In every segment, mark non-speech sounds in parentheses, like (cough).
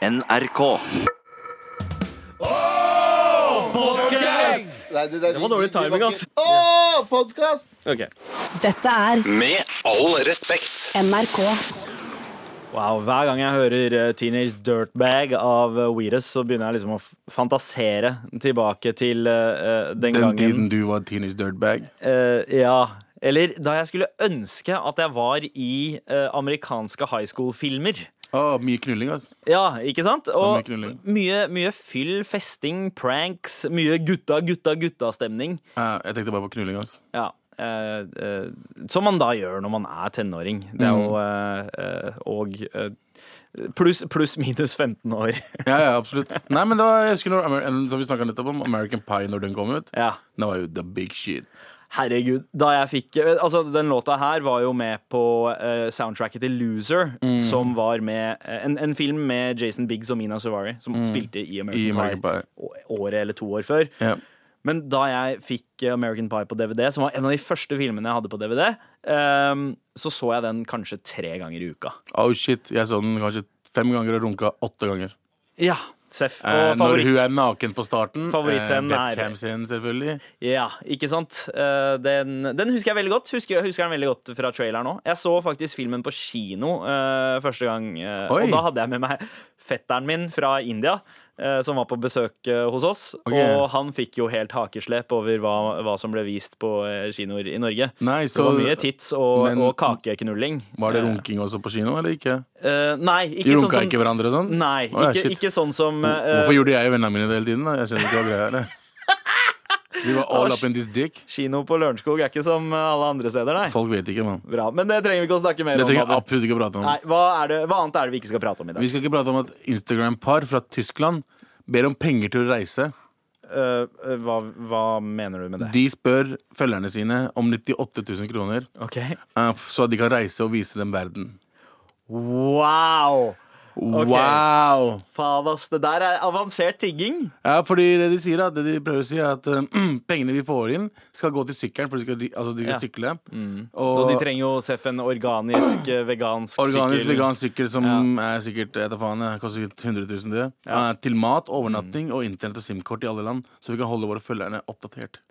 NRK. Nei, det, det, var dårlig timing, ass. Å, podkast! Ok. Dette er Med all respekt. NRK. Wow, Hver gang jeg hører eh, Teenage Dirtbag av Weirus, så begynner jeg liksom å f- fantasere tilbake til eh, den, Den gangen tiden du var teenage dirtbag. Eh, Ja. Eller da jeg skulle ønske at jeg var i eh, amerikanske high school-filmer. Å, mye knulling, altså. Ja, ikke sant? Og oh, mye, mye fyll, festing, pranks, mye gutta, gutta, gutta-stemning. Uh, jeg tenkte bare på knulling, altså. Ja. Uh, uh, som man da gjør når man er tenåring. Det er jo Mm. eh, Og pluss plus, minus 15 år. (laughs) Ja, ja, absolutt. Nei, men det var, jeg husker når, som vi snakket nettopp om, American Pie når den kom ut. ja. Det var jo the big shit. Herregud. Da jeg fikk Altså, den låta her var jo med på uh, soundtracket til Loser, Mm. som var med eh, en, en film med Jason Biggs og Mina Savari, som spilte i American, Mm. Pie, året eller to år før. Ja. Men da jeg fikk eh, American Pie på DVD, som var en av de første filmene jeg hadde på DVD, um, så så jeg den kanskje tre ganger i uka. Oh shit, jeg så den kanskje fem ganger og runka åtte ganger. Ja, Seff. Eh, når hun er naken på starten. Favorittscenen eh, er- Webcam-scenen, selvfølgelig. Ja, ikke sant? Eh, Den, den husker jeg veldig godt. Husker, husker den veldig godt fra traileren òg. Jeg så faktisk filmen på kino eh, første gang. eh, og da hadde jeg med meg fetteren min fra India, eh, som var på besøk eh, hos oss. Okay. Og han fikk jo helt hakeslep over hva, hva som ble vist på eh, kinoer i Norge. Nei, Så det var mye tits og, men- og kakeknulling. Var det Eh, runking også på kino, eller ikke? Uh, nei, De ikke sånn runka som ikke hverandre og sånn? Nei, oh, ja, ikke, ikke sånn som uh, Hvorfor gjorde jeg og vennene mine det hele tiden? da? Jeg skjønner ikke hva greia er. Vi var all up in this dick. Kino på Lørenskog er ikke som alle andre steder, nei. Folk vet ikke, mann. Bra, Men det trenger vi ikke å snakke mer Det om. trenger jeg absolutt ikke å prate om. Nei, hva, er det, hva annet er det vi ikke skal prate om i dag? Vi skal ikke prate om at Instagram-par fra Tyskland ber om penger til å reise. Øh, øh, hva, hva mener du med det? De spør følgerne sine om 98 000 kroner, Ok eh, så de kan reise og vise dem verden. Wow! Ok. Wow! Favas. Det der er avansert tigging. Ja, fordi det de sier det de prøver å si er at uh, (clears throat) pengene vi får inn, skal gå til sykkelen, for de skal, altså, de skal Ja. sykle. Og de trenger jo Seff en organisk, øh, vegansk Organisk sykkel. vegansk sykkel som Ja. er sikkert vet faen, koster sikkert 100 000 det. Ja. Uh, til mat, overnatting og internett og SIM-kort i alle land, så vi kan holde våre følgerne oppdatert.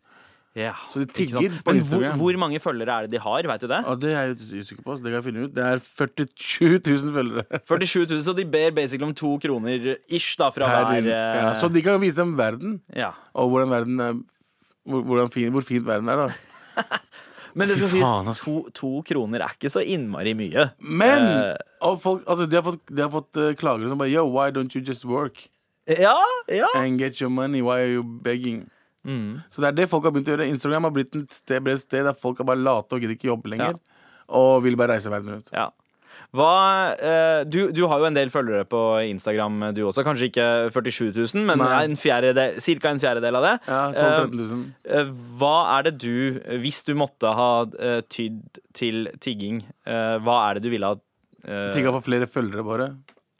Ja, Så de tigger på Men hvor, Instagram. hvor mange følgere er det de har? Vet du det? Ja, det er jeg usikker på, så det kan jeg finne ut. Det er 47 000 følgere. (laughs) 47 000, så de ber basically om to kroner ish da fra hver ja, øh, så de kan vise dem verden, ja. og hvordan verden er, hvor, hvordan fin, hvor fint verden er. da (laughs) Men det skal Fy sies, ass. to, to kroner er ikke så innmari mye. Men Eh. og folk, altså, de har fått, de har fått eh, klagere som bare Yo, why don't you just work Ja, ja. and get your money? Why are you begging? Mm. Så det er det folk har begynt å gjøre. Instagram har blitt et sted, et sted der folk er bare late og gidder ikke jobbe lenger. Og vil bare reise verden rundt. Ja. Hva, eh, du, du har jo en del følgere på Instagram, du også. Kanskje ikke 47 000, men ca. en fjerdedel, cirka en fjerdedel av det. Ja, 12 000-13 000. Eh, hva er det du, hvis du måtte ha eh, tydd til tigging, eh, hva er det du ville ha eh, Tigga for flere følgere, bare.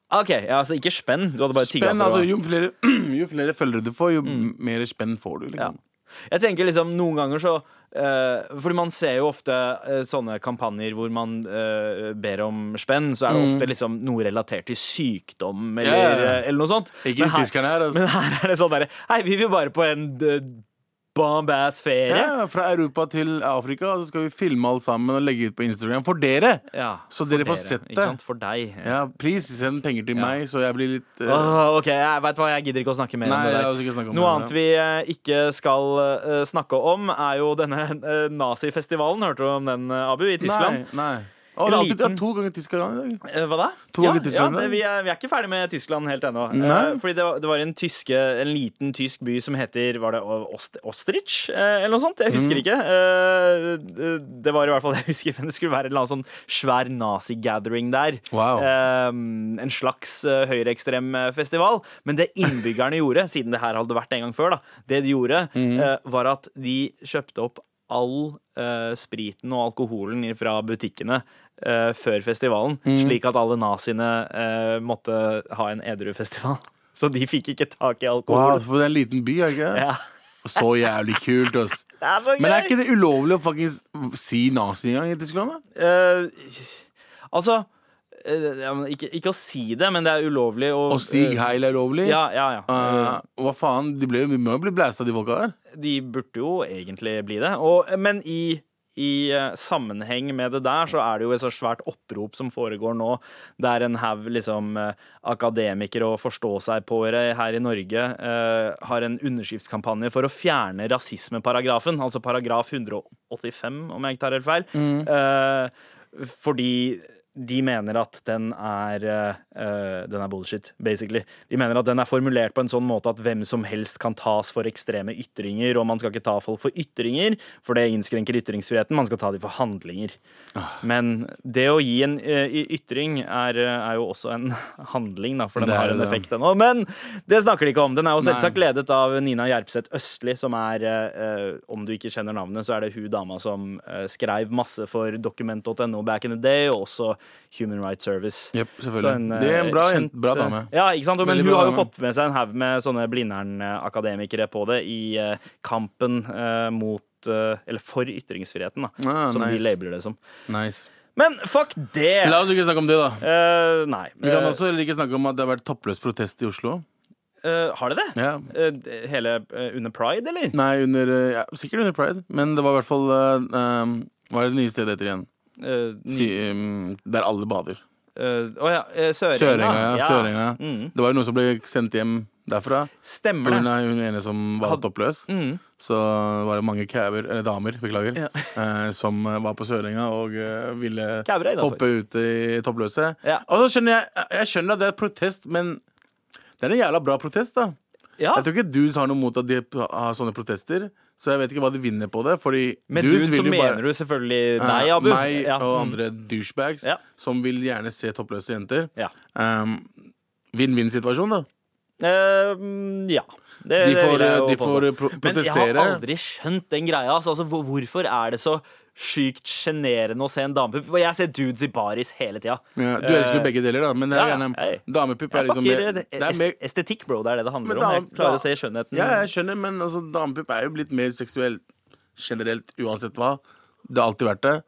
OK, ja, altså ikke spenn. Du hadde bare tigga Spenn, altså, jo, flere, (clears throat) jo flere følgere du får, jo mer spenn får du. ja. Liksom. Jeg tenker liksom noen ganger så uh, Fordi man ser jo ofte uh, sånne kampanjer hvor man uh, ber om spenn, så er det ofte liksom noe relatert til sykdom eller, yeah. Ja, ja, ja. eller noe sånt. Ikke Men her- her, altså. (laughs) Men her er det sånn derre Hei, vi vil bare på en uh, bomb-ass ferie. Ja, fra Europa til Afrika, så skal vi filme alt sammen og legge ut på Instagram for dere. Ja, Så dere får sett det. Ikke sant? For deg. Ja, please, send penger til Ja. meg, så jeg blir litt uh... Åh, OK, jeg vet hva, jeg gidder ikke å snakke mer Nei, om det der. ikke om Noe det. annet vi eh, ikke skal uh, snakke om, er jo denne nazifestivalen. Hørte du om den, Abu, i Tyskland? Nei, nei. Å, det er alltid ja, to ganger Tyskland i dag. Eh, Hva da? To ja, ganger Tyskland, ja, det, vi, er, vi er ikke ferdig med Tyskland helt ennå. Eh, fordi det var, det var en, tyske, en liten tysk by som heter Var det Ost, Ostrich? Eh, eller noe sånt? Jeg Mm. husker ikke. Eh, det var i hvert fall det (laughs) jeg husker, men det skulle være en eller annen sånn svær nazi-gathering der. Wow. En slags uh, høyreekstrem festival. Men det innbyggerne (laughs) gjorde, siden det her hadde vært en gang før, da, det de gjorde, Mm. var at de kjøpte opp all uh, spriten og alkoholen fra butikkene eh, før festivalen, Mm. slik at alle naziene uh, måtte ha en edru festival. (laughs) Så de fikk ikke tak i Wow, alkohol. for det er en liten by, er det ikke? Ja. Så jævlig kult, ass. (laughs) Er! Men er ikke det ulovlig å faktisk si nazi engang i Tyskland? Eh, altså ikke, ikke å si det, men det er ulovlig å si Heil er ulovlig. Ja, ja, ja. Uh, hva faen? De, ble, de må jo bli blæsta, de folka der. De burde jo egentlig bli det. Og, men i, i eh, sammenheng med det der, så er det jo et så svært opprop som foregår nå, der en haug liksom, eh, akademikere og forstå-seg-på-ere her i Norge eh, har en underskriftskampanje for å fjerne rasismeparagrafen, altså paragraf 185, om jeg ikke tar helt feil. Eh, fordi de mener at den er eh, Den er bullshit, basically. De mener at den er formulert på en sånn måte at hvem som helst kan tas for ekstreme ytringer, og man skal ikke ta folk for ytringer, for det innskrenker ytringsfriheten. Man skal ta dem for handlinger. Men det å gi en uh, ytring er, er jo også en (laughs) handling, da, for den har en effekt, ennå. Men det snakker de ikke om. Den er jo selvsagt Nei. ledet av Nina Gjerpseth Østli, som er eh, Om du ikke kjenner navnet, så er det hun dama som uh, skrev masse for document.no back in the day, og også Human Rights Service. Så selvfølgelig. en, det er en bra, kjent, bra dame. Ja, ikke sant? Men hun har jo fått med seg en haug med sånne Blindern-akademikere på det i eh, kampen eh, mot eh, Eller for ytringsfriheten, da. Ah, som de labeler det som. Nice. Men fuck det! La oss ikke snakke om det, da. Uh, nei. Vi kan Eh, også ikke snakke om at det har vært toppløs protest i Oslo. Uh, har det det? Yeah. Uh, hele uh, under pride, eller? Nei, under, eh, ja, sikkert under pride, men det var i hvert fall eh, Hva er det nye stedet heter igjen? Eh, ny- Si, um, der alle bader. Å uh, oh ja. eh, Sørenga. Sørenga, ja. Sørenga. Mm. Det var jo noen som ble sendt hjem derfra. Stemmer det. hun ene som var Had- toppløs. Mm. Så var det mange kæver, eller damer, beklager, Ja. (laughs) eh, som eh, var på Sørenga og uh, ville er hoppe ut i toppløse. Ja. Og så skjønner jeg, jeg skjønner at det er protest, men det er en jævla bra protest, da. Ja. Jeg tror ikke dudes har noe mot at de har sånne protester, så jeg vet ikke hva de vinner på det. Fordi Med dudes dude så jo bare- mener du selvfølgelig Nei, deg, Abu. Meg Ja. og Mm. andre douchebags Ja. som vil gjerne se toppløse jenter. Ja. Um, Vinn-vinn-situasjon, da. Eh, mm, ja. Det, De får, de får pro Men jeg har aldri skjønt den greia. Altså, altså, hvorfor er det så sykt sjenerende å se en damepupp? Og Jeg ser dudes i baris hele tida. Ja, du elsker jo begge deler, da, men det er ja, gjerne damepupp er liksom mer, det- det er mer Estetikk, bro. Det er det det handler om. Jeg klarer å se skjønnheten. Ja, jeg skjønner, men altså, damepupp er jo blitt mer seksuelt generelt uansett hva. Det har alltid vært det.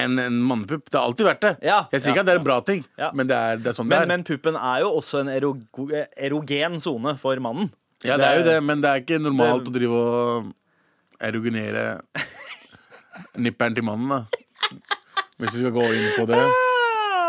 Enn en mannepupp. Det har alltid vært det. Ja, jeg sier ja, ikke at det er en bra ting, Ja. men det er, det er sånn Men, det er. men puppen er jo også en erogo- erogen sone for mannen. ja, det er jo det- det, men det er ikke normalt det- å drive og erogenere nipperen til mannen, da. Hvis vi skal gå inn på det.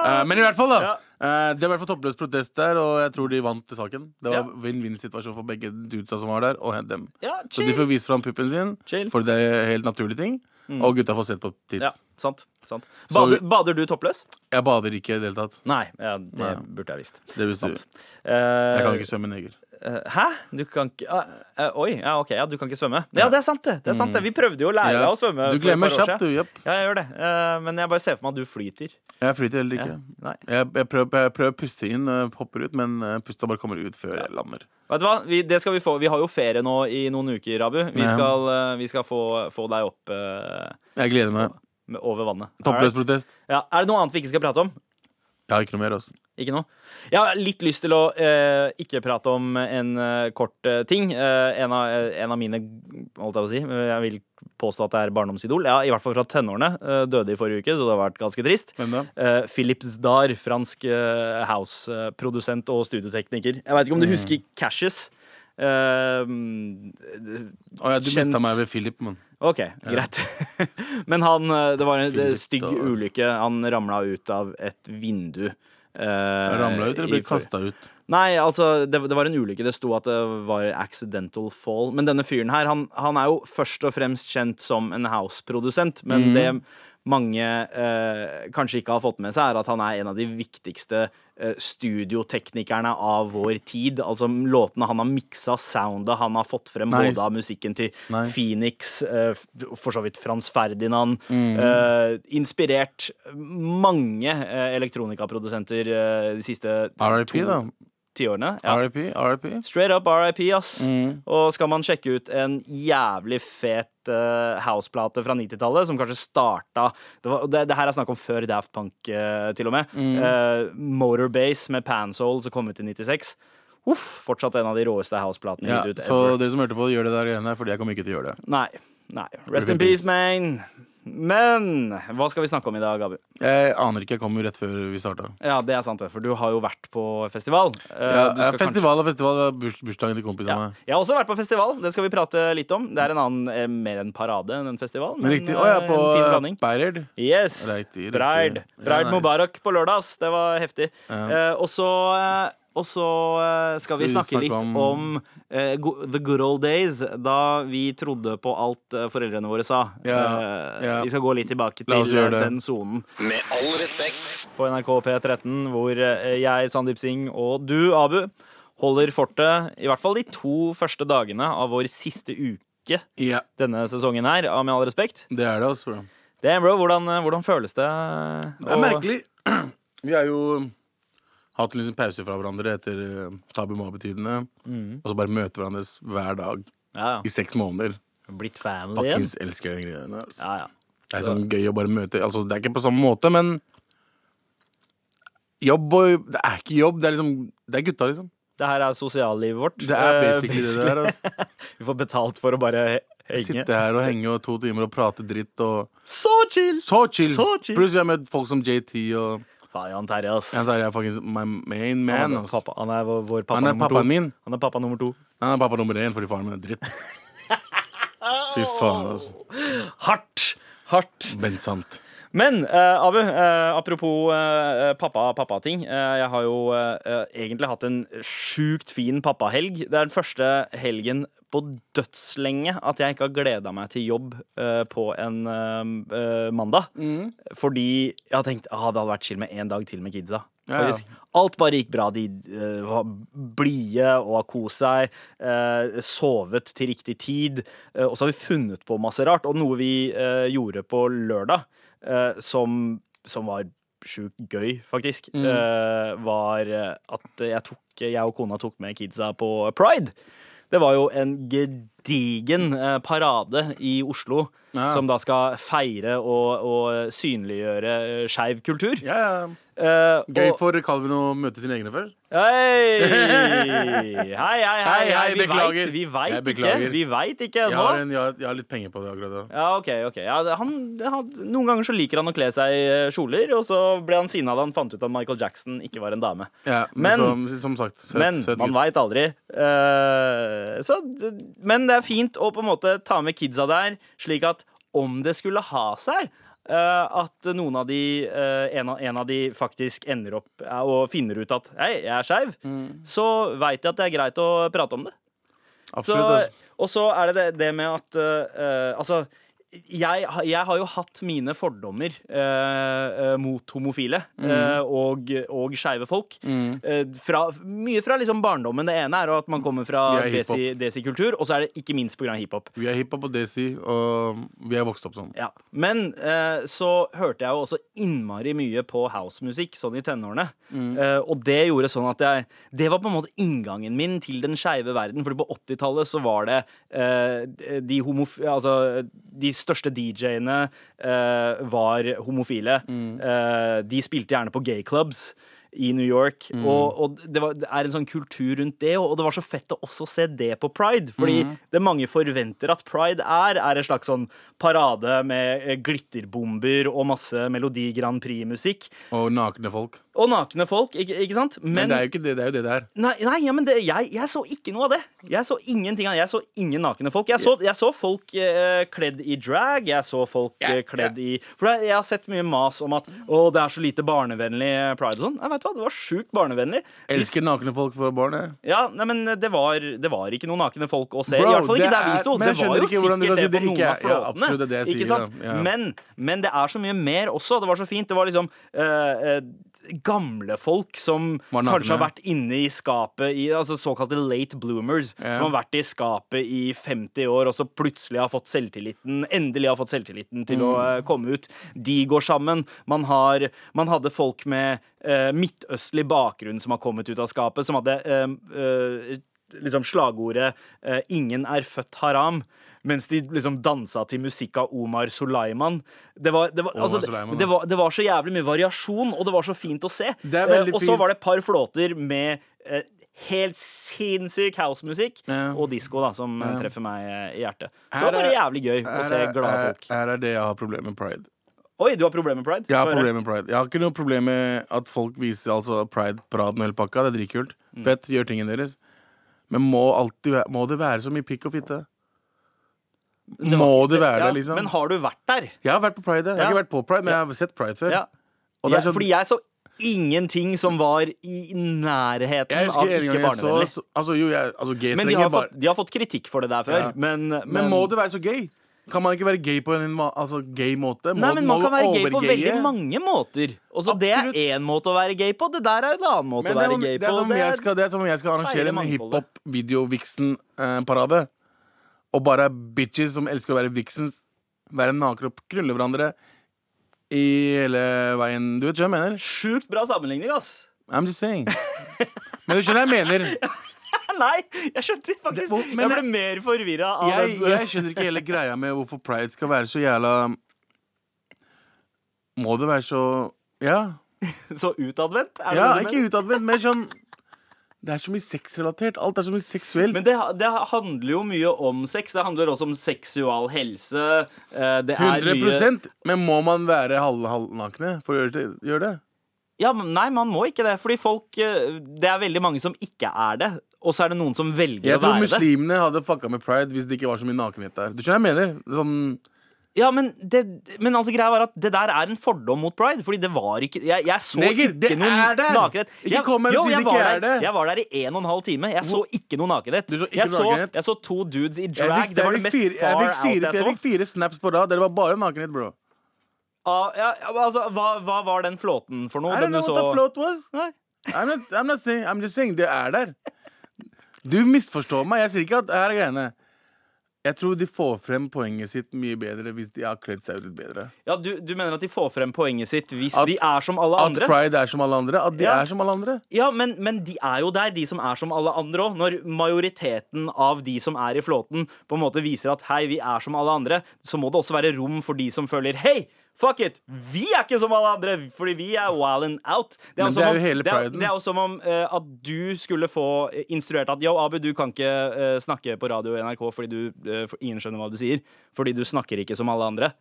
Eh, men i hvert fall, da. Ja. eh, det var i hvert fall toppløs protest der, og jeg tror de vant til saken. Det var vinn-vinn-situasjon for begge dudesa som var der, og dem. Ja, Så de får vise fram puppen sin, Chill. Mm. for det er helt naturlige ting. Og gutta får sett på tids. Ja, sant. sant. Bader, så, bader du toppløs? Jeg bader ikke i det hele tatt. Nei, ja, det Nei. burde jeg visst. Det visste du. Eh, Jeg kan ikke svømme neger. Eh, hæ? Du kan ikke uh, uh, Oi, ja, ok, ja, du kan ikke svømme. Ja, det er sant, det. det, er sant, det. Vi prøvde jo å lære Ja. deg å svømme. Du glemmer kjapt, du. Japp. Ja, jeg gjør det. Uh, men jeg bare ser for meg at du flyter. Jeg flyter heller ikke. Ja. Jeg, jeg, prøver, jeg prøver å puste inn, hopper ut, men pusta bare kommer ut før jeg lander. Vet du hva? Vi, det skal vi få. Vi har jo ferie nå i noen uker, Abu. Vi skal, vi skal få, få deg opp Jeg gleder meg. over vannet. Toppløs protest. Ja. Er det noe annet vi ikke skal prate om? Jeg har ikke noe mer. Også. Ikke noe? Jeg har litt lyst til å eh, ikke prate om en eh, kort eh, ting. Eh, en, av, eh, en av mine holdt jeg på å si, eh, jeg vil påstå at det er barndomsidol. Ja, I hvert fall fra tenårene. Døde i forrige uke, så det har vært ganske trist. Hvem da? Philips Dar, fransk house-produsent og studiotekniker. Jeg veit ikke om du Mm. husker Cashes? Eh, oh, ja, du Kjent- mista meg ved Philip, men OK, greit. (laughs) Men han eh, Det var en Philip stygg Dar. ulykke. Han ramla ut av et vindu. Uh, Ramla ut eller ble kasta ut? Nei, altså, det, det var en ulykke. Det sto at det var accidental fall. Men denne fyren her, han, han er jo først og fremst kjent som en house-produsent. Men Mm. det mange eh, kanskje ikke har fått med seg, er at han er en av de viktigste eh, studioteknikerne av vår tid. Altså låtene han har miksa, soundet han har fått frem, Nice. både av musikken til Nei. Phoenix, eh, for så vidt Frans Ferdinand. Mm. eh, inspirert mange eh, elektronikaprodusenter eh, de siste RIP, to da. Tiårene. Ja. RIP, RIP. Straight up RIP, ass. Mm. Og skal man sjekke ut en jævlig fet uh, houseplate fra 90-tallet, som kanskje starta det, var, det, det her er snakk om før Daft Punk, uh, til og med. Mm. Uh, Motorbase med Pansoul, som kom ut i 96. Uff, fortsatt en av de råeste houseplatene Ja, så ever. dere som hørte på, gjør det der greiene her, fordi jeg kommer ikke til å gjøre det. Nei. nei. Rest in in peace, peace. man. Men hva skal vi snakke om i dag, Abu? Jeg aner ikke, jeg kom jo rett før vi starta. Ja, det er sant, for du har jo vært på festival. Eh, Ja, festival og festival. det er burs bursdagen til kompisene. Ja. Jeg har også vært på festival. Det skal vi prate litt om. Det er en annen, eh, mer en parade enn en festival. Men riktig. Å ja, eh, på en. Beirerd. Yes. Breid. Breid Ja, nice. Mubarak på lørdags. Det var heftig. Ja. Og så og så eh, skal vi snakke litt om, eh, the good old days, da vi trodde på alt eh, foreldrene våre sa. Yeah, yeah. Vi skal gå litt tilbake til den sonen Med all respekt. på NRK P13, hvor jeg, Sandeep Singh, og du, Abu, holder fortet i hvert fall de to første dagene av vår siste uke yeah. denne sesongen her, Med all respekt. det er det, altså. bro. Damn, bro, hvordan, hvordan føles det? Det er merkelig. (clears throat) Vi er jo hatt en pause fra hverandre etter uh, Tabu Ma-betydende. Mm. Og så bare møte hverandre hver dag Ja, i seks måneder. Blitt family igjen? Fuckings elsker den greia. Altså. Ja, ja. Det er sånn gøy å bare møte Altså, det er ikke på samme måte, men Jobb og Det er ikke jobb, det er liksom Det er gutta, liksom. Det her er sosiallivet vårt. Det er Eh, basically det der. Altså. (laughs) Vi får betalt for å bare henge. Sitte her og henge og to timer og prate dritt og Så chill! Så chill! Så chill. Pluss vi har møtt folk som JT og Faen, Jan Terje, ass. Jeg er faktisk my main man. han, er ass. pappa, han er vår, vår pappa Han er nummer pappaen to. min. Han er pappa nummer to. Han er pappa nummer én fordi faren min er dritt. (laughs) Fy faen, altså. Hardt! Hardt. Bensant. Men uh, Abu, uh, apropos uh, pappa-pappa-ting. eh, jeg har jo egentlig hatt en sjukt fin pappahelg. Det er den første helgen på dødslenge at jeg ikke har gleda meg til jobb på en mandag. Fordi jeg har tenkt ah, det hadde vært chill med én dag til med kidsa. Ja, ja. Alt bare gikk bra. De uh, var blide og har kost seg. Uh, sovet til riktig tid. Uh, og så har vi funnet på masse rart. Og noe vi gjorde på lørdag, som, som var sjukt gøy, faktisk, eh, var eh, at jeg, tok, jeg og kona tok med kidsa på pride. Det var jo en gedigen eh, parade i Oslo Ja. som da skal feire og, og synliggjøre eh, skeiv kultur. Ja, ja. Eh, Gøy for Calvin å møte sine egne før. Hei! Hei, hei, hei. Vi beklager. vet- Vi veit ikke. Vi vet ikke Jeg ennå. har, en, jeg, har, jeg har litt penger på det akkurat da. Ja, ok, ok. Ja, han, han, noen ganger så liker han å kle seg i eh, kjoler, og så ble han sinna da han fant ut at Michael Jackson ikke var en dame. Ja, men, Men- så, som sagt, søt, men søt man veit aldri. Uh, så, men det er fint å på en måte ta med kidsa der, slik at om det skulle ha seg at noen av de eh, en, av, en av de faktisk ender opp eh, og finner ut at Hei, jeg er skeiv, Mm. så veit jeg at det er greit å prate om det. Absolutt. Så, og så er det det, det med at uh, eh, Altså, jeg, jeg har jo hatt mine fordommer eh, eh, mot homofile eh, og, og skeive folk. Eh, fra, mye fra liksom barndommen. Det ene er at man kommer fra desi-kultur, desi- og så er det ikke minst pga. hiphop. Vi er hiphop og desi, og vi er vokst opp sånn. Ja. Men eh, så hørte jeg jo også innmari mye på housemusikk sånn i tenårene. Eh, og det gjorde sånn at jeg Det var på en måte inngangen min til den skeive verden. Fordi på 80-tallet så var det eh, de homof... Altså de største DJ-ene eh, var homofile. Eh, de spilte gjerne på gayclubs i New York. Og, og det, var, det er en sånn kultur rundt det, og, det var så fett å også se det på pride. Fordi det mange forventer at pride er, er en slags sånn parade med eh, glitterbomber og masse Melodi Grand Prix-musikk. Og nakne folk. Og nakne folk, ikke, ikke sant? Men, det er jo ikke det det er jo det det er. Nei, nei ja, men det, jeg, jeg så ikke noe av det. Jeg så ingenting av det. Jeg så ingen nakne folk. Jeg så, jeg så folk eh, kledd i drag. Jeg så folk eh, kledd i For jeg, jeg har sett mye mas om at å, det er så lite barnevennlig pride og sånn. Jeg vet hva, Det var sjukt barnevennlig. Elsker nakne folk for barn, jeg. Ja, nei, men det var, det var ikke noen nakne folk å se. Bro, I hvert fall ikke der vi sto. Det var jo du sikkert kan si det på det noen av flåtene. ja, det det ikke sant? Ja. Men, men det er så mye mer også. Det var så fint. Det var liksom uh, eh, gamle folk som kanskje har vært inne i skapet i altså såkalte late bloomers. Ja. Som har vært i skapet i 50 år, og så plutselig har fått selvtilliten Endelig har fått selvtilliten til Mm. å eh, komme ut. De går sammen. Man, har, man hadde folk med eh, midtøstlig bakgrunn som har kommet ut av skapet, som hadde eh, eh, liksom slagordet eh, 'Ingen er født haram'. Mens de liksom dansa til musikk av Omar Sulaiman Det var, det, var, altså, det, det, var, det var så jævlig mye variasjon, og det var så fint å se. Eh, og så var det et par flåter med eh, helt sinnssyk housemusikk Ja. og disko, da, som eh, Ja. treffer meg eh, i hjertet. Så det var bare jævlig gøy å se glade folk. Her er det jeg har problemer med pride. Oi, du har problemer med pride? Jeg har problemer med pride. Jeg har ikke noe problem med at folk viser altså pride-praten og hele pakka. Det er dritkult. Mm. Fett, gjør tingene deres. Men må, alltid, må det være så mye pikk og fitte? Det Må du være det, liksom? Men har du vært der? Jeg har vært på pride. Jeg har ikke vært på pride, men jeg har sett pride før. Sånn- Fordi jeg så ingenting som var i nærheten av ikke barnevennlig. så- Altså, jo, jeg Altså, Men de har, bare fått, de har fått kritikk for det der før. Ja. Men, men, Men må det være så gay? Kan man ikke være gay på en altså, gay måte? Må, Nei, men Man kan være gay på veldig mange måter. Også det er én måte å være gay på. Det der er en annen måte er, å være gay det, er på. som om jeg skal, det er som om jeg skal arrangere en hiphop-video-viksen-parade. Og bare bitches som elsker å være vixens, være nakne og knulle hverandre i hele veien. Du vet hva jeg mener? Sjukt bra sammenligning, ass. I'm just saying. Men du skjønner hva jeg mener. (laughs) Nei, jeg skjønte faktisk hvor- men- Jeg ble mer forvirra av Jeg, den. jeg skjønner ikke hele greia med hvorfor pride skal være så jævla Må det være så Ja. (laughs) Så utadvendt? Ja, ikke utadvendt, men sånn Det er så mye sexrelatert. Alt er så mye seksuelt. Men det, det handler jo mye om sex. Det handler også om seksual helse. Eh, Det er 100 mye Men må man være halvnakne halvnakne for å gjøre det? Gjøre det? Ja, men Nei, man må ikke det. Fordi folk eh, Det er veldig mange som ikke er det. Og så er det noen som velger å være det. Jeg tror muslimene hadde fucka med pride hvis det ikke var så mye nakenhet der. Du skjønner hva jeg mener? Sånn, Ja, men, det, men altså greia var at det der er en fordom mot pride. Fordi det var ikke Jeg, jeg så Neger, ikke noen nakenhet. Ikke Jeg- kom jo, det jeg ikke var er der, det. Jeg var der i en og en halv time. Jeg så ikke noe nakenhet. Så ikke jeg, så, nakenhet? jeg så to dudes i drag. fikk, det var det mest fire, jeg far fikk out fire, jeg jeg så. fikk fire snaps på rad det var bare nakenhet, bro. Ah, ja, altså, hva, hva var den flåten for noe? I Den don't know what the float was. Nei. I'm not, I'm not saying, I'm just saying, det er der. Du misforstår meg. Jeg sier ikke at her er greiene. Jeg tror de får frem poenget sitt mye bedre hvis de har kledd seg ut litt bedre. Ja, du, du mener at de får frem poenget sitt hvis At- de er som alle andre? At pride er som alle andre. At de Ja. er som alle andre. Ja, men, men de er jo der, de som er som alle andre òg. Når majoriteten av de som er i flåten, på en måte viser at hei, vi er som alle andre, så må det også være rom for de som føler hei, fuck it! Vi er ikke som alle andre, fordi vi er wild and out. Det Men det er om- jo hele det er, priden. det er jo som om uh, at du skulle få eh, instruert at yo, Abu, du kan ikke uh, snakke på radio i NRK fordi du, uh, ingen skjønner hva du sier. Fordi du snakker ikke som alle andre.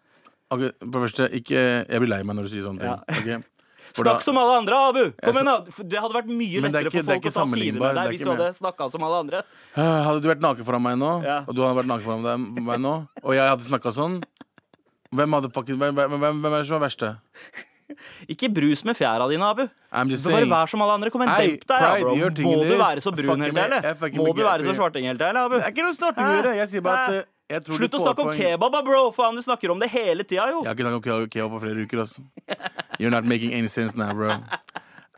Okay, på det første, ikke, Jeg blir lei meg når du sier sånne ting. Ja. Okay. (laughs) Da- Snakk som alle andre, Abu! Kom igjen, da! Det hadde vært mye er lettere ikke- for er folk å ta side med er deg hvis du hadde snakka som alle andre. Hadde du vært naken foran meg nå, Ja. og du hadde vært naken foran meg nå, og jeg hadde snakka sånn hvem, hvem, hvem, hvem, er det som er verste? Ikke brus med fjæra dine, Abu. Bare vær som alle andre. Kom igjen, demp deg, bro. Må du være så brun hele tida, eller? Må du være så svarting hele tida, eller, Abu? Det er ikke noe gjøre. Jeg sier bare at eh, Slutt å snakke om kebab, bro! Faen, du snakker om det hele tida, jo. Jeg har ikke snakket om kebab- på flere uker, altså. You're not making any sense now, bro.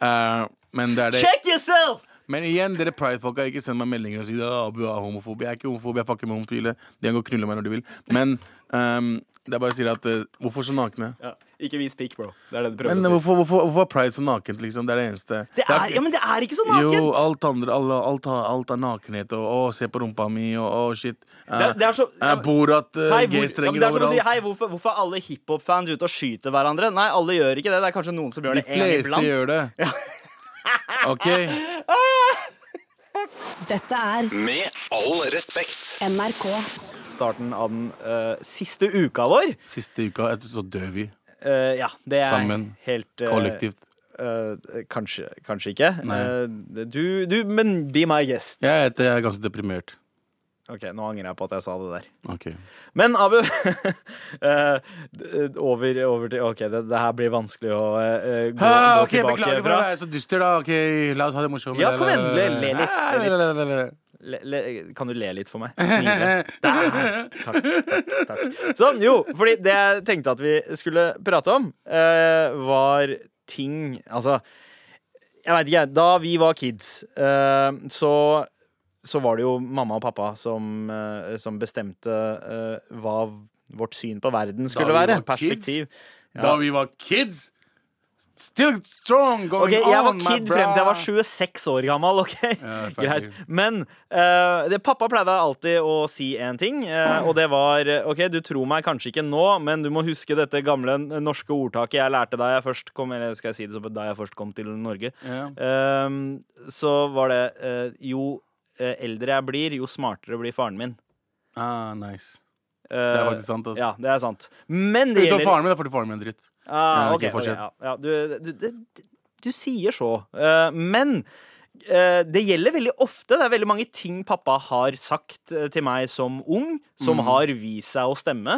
Uh, men det er det. Check yourself! Men igjen, dere pride-folka, ikke send meg meldinger og si at Abu er homofob. Jeg er ikke homofob, jeg fucker med homofile. De kan gå og knulle meg når de vil. Men ehm, det er bare å si at uh, Hvorfor så nakne? Ja, ikke vis pikk, bro. Det er det du prøver Men å si. hvorfor, hvorfor, hvorfor er pride så nakent, liksom? Det er det eneste. Det er, ja, men det er ikke så nakent! Jo, alt andre, alle, alt, har- alt er nakenhet, og å, se på rumpa mi, og å, shit. Uh, Det at det er så- ja, Borat, uh, Hei, hvor, ja, G-strenger er å si, hei, hvorfor, hvorfor er alle hiphop-fans ute og skyter hverandre? Nei, alle gjør ikke det. Det er kanskje noen som gjør De det en gang fleste gjør det. (laughs) OK? Dette er Med all respekt. NRK. Starten av den uh, siste uka vår. Siste uka etter så dør vi. Uh, ja, det er Sammen. helt uh, Kollektivt. kanskje, kanskje ikke. Du, du, men be my guest. Jeg, jeg er ganske deprimert. Ok, Nå angrer jeg på at jeg sa det der. Okay. Men Abu (laughs) over, over til OK, det, det her blir vanskelig å uh, gå, Ah, gå tilbake Beklager for å være så dyster, da. Ok, La oss ha det morsomt. Ja, kom igjen, le- litt, le litt. Le, le, kan du le litt for meg? Smile. Der. Takk, takk, takk. Sånn, jo, fordi det jeg tenkte at vi skulle prate om, uh, var ting Altså, jeg veit ikke, da vi var kids, uh, så så var det jo mamma og pappa som, uh, som bestemte hva vårt syn på verden skulle være. Perspektiv. Da vi var kids Still strong going Ok, Jeg var on, kid frem til jeg var 26 år gammel. ok? Ja. (laughs) Greit. Men uh, det, pappa pleide alltid å si en ting, uh, og det var OK, du tror meg kanskje ikke nå, men du må huske dette gamle norske ordtaket jeg lærte da jeg først kom Eller skal jeg si det som da jeg først kom til Norge? Ja. Uh, så var det eh, Jo eldre jeg blir, jo smartere blir faren min. Ah, nice. Det er faktisk sant. Altså. Ja, det er sant. Men det Utenom gjelder faren min, da får du faren min en dritt. Ah, ok, ok, ok, fortsett. ja, ja, du, du, du, du sier så. Eh, men eh, det gjelder veldig ofte. Det er veldig mange ting pappa har sagt eh, til meg som ung, som Mm. har vist seg å stemme.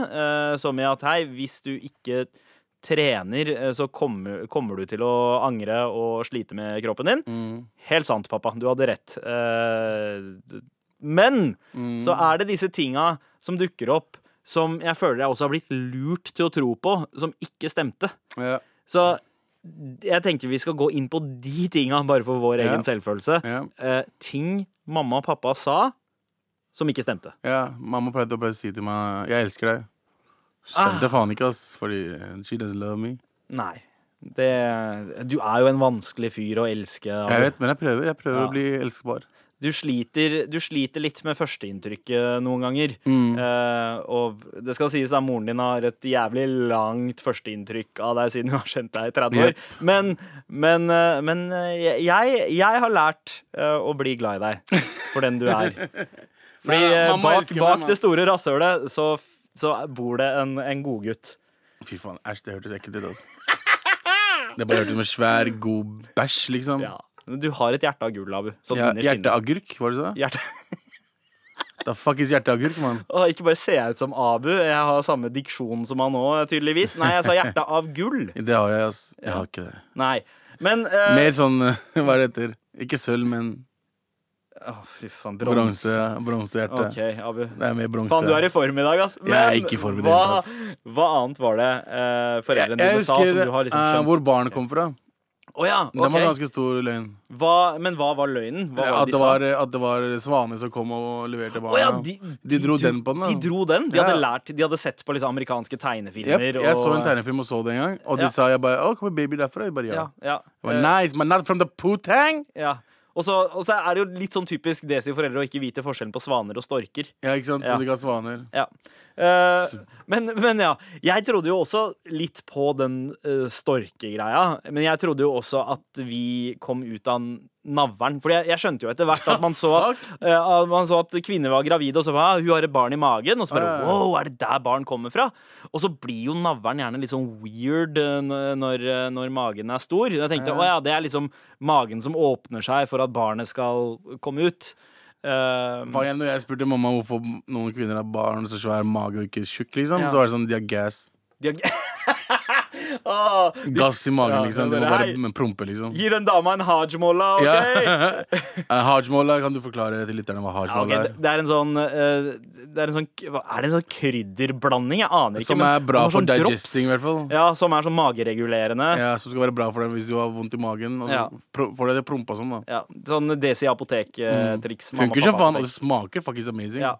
som i at hei, hvis du ikke trener, så kommer, kommer du til å angre og slite med kroppen din. Mm. Helt sant, pappa. Du hadde rett. Men Mm. så er det disse tinga som dukker opp, som jeg føler jeg også har blitt lurt til å tro på, som ikke stemte. Ja. Så jeg tenker vi skal gå inn på de tinga, bare for vår Ja. egen selvfølelse. Ja. Eh, ting mamma og pappa sa som ikke stemte. ja. Mamma pleide å si til meg 'jeg elsker deg'. Ah. Stemte faen ikke, ass. Fordi she doesn't love me. Nei. Det, du er jo en vanskelig fyr å elske. Jeg vet, men jeg prøver. Jeg prøver å bli elskbar. Du, sliter, du sliter litt med førsteinntrykket noen ganger. Mm. Uh, og det skal sies at moren din har et jævlig langt førsteinntrykk av deg siden hun har kjent deg i 30 år. Yep. Men, men, uh, men eh, jeg, jeg har lært uh, å bli glad i deg for den du er. (laughs) Fordi Nei, bak, meg, bak det store rasshølet så, så bor det en, en godgutt. Fy faen, æsj, det hørtes ekkelt ut, altså. Det bare hørtes ut som en svær, god bæsj, liksom. Ja. Du har et hjerte av gull, Abu. Sånn Ja. Hjerteagurk, var det så? Hjerte. Da fuck is hjerteagurk, mann. Ikke bare ser jeg ut som Abu, jeg har samme diksjon som han òg, tydeligvis. Nei, jeg sa hjerte av gull. (laughs) Det har jeg, ass. Jeg har ikke det. Nei. Men uh... Mer sånn, (laughs) hva er det heter Ikke sølv, men Å, fy faen. bronse. Bronse. Bronsehjerte. OK, Abu. Det er mer bronse. Faen, du er i form i dag, ass. Jeg er ikke i form i det hva, hva annet var det eh, Jeg, foreldrene dine sa som du har liksom skjønt? Uh, hvor barnet kom fra. Å ja, Det var ganske stor løgn. Hva, men hva var løgnen? Hva var At det det de var, at det var svaner som kom og leverte barna. Oh, ja, de, De dro den på den, da. De dro den? De Ja. hadde lært, de hadde sett på liksom amerikanske tegnefilmer. tegnefilmer. jeg så en tegnefilm og så det en gang, og de sa jeg bare Å, kommer baby derfra? Jeg bare ja. Ja, bare, nice, but not from the putang! ja. Og så, og så er det jo litt sånn typisk desi-foreldre å ikke vite forskjellen på svaner og storker. Ja, ikke sant? Ja. Så de ga svaner. Ja. Eh, men, men ja, jeg trodde jo også litt på den uh, storkegreia. Men jeg trodde jo også at vi kom ut av navlen. For jeg, jeg skjønte jo etter hvert at man så at, uh, man så at kvinner var gravide, og så bare ah, hun har et barn i magen. Og så bare wow, er det der barn kommer fra? Og så blir jo navlen gjerne litt sånn weird når, når magen er stor. Jeg tenkte å ja, det er liksom magen som åpner seg for at barnet skal komme ut. Eh, Faen, igjen Når jeg spurte mamma hvorfor noen kvinner har barn så svær mage og ikke tjukk, liksom, Ja. så var det sånn de har gas. de har- (laughs) Åh, de- Gass i magen, Ja, liksom. Du må bare men prompe, liksom. Gi den dama en hajmolla, OK? Ja. (laughs) Eh, Hajmola, kan du forklare til lytterne hva Ja, okay. er? det er en sånn eh, Det er en sånn Er det en sånn krydderblanding? Jeg aner ikke. Som er bra for sånn digesting, i hvert fall. Ja, som er sånn mageregulerende. Ja. Ja, Som skal være bra for deg hvis du har vondt i magen. Og så Ja. får du det prompa sånn, da. sånn Desi apotek-triks. Funker som faen, og det smaker faktisk amazing. Ja.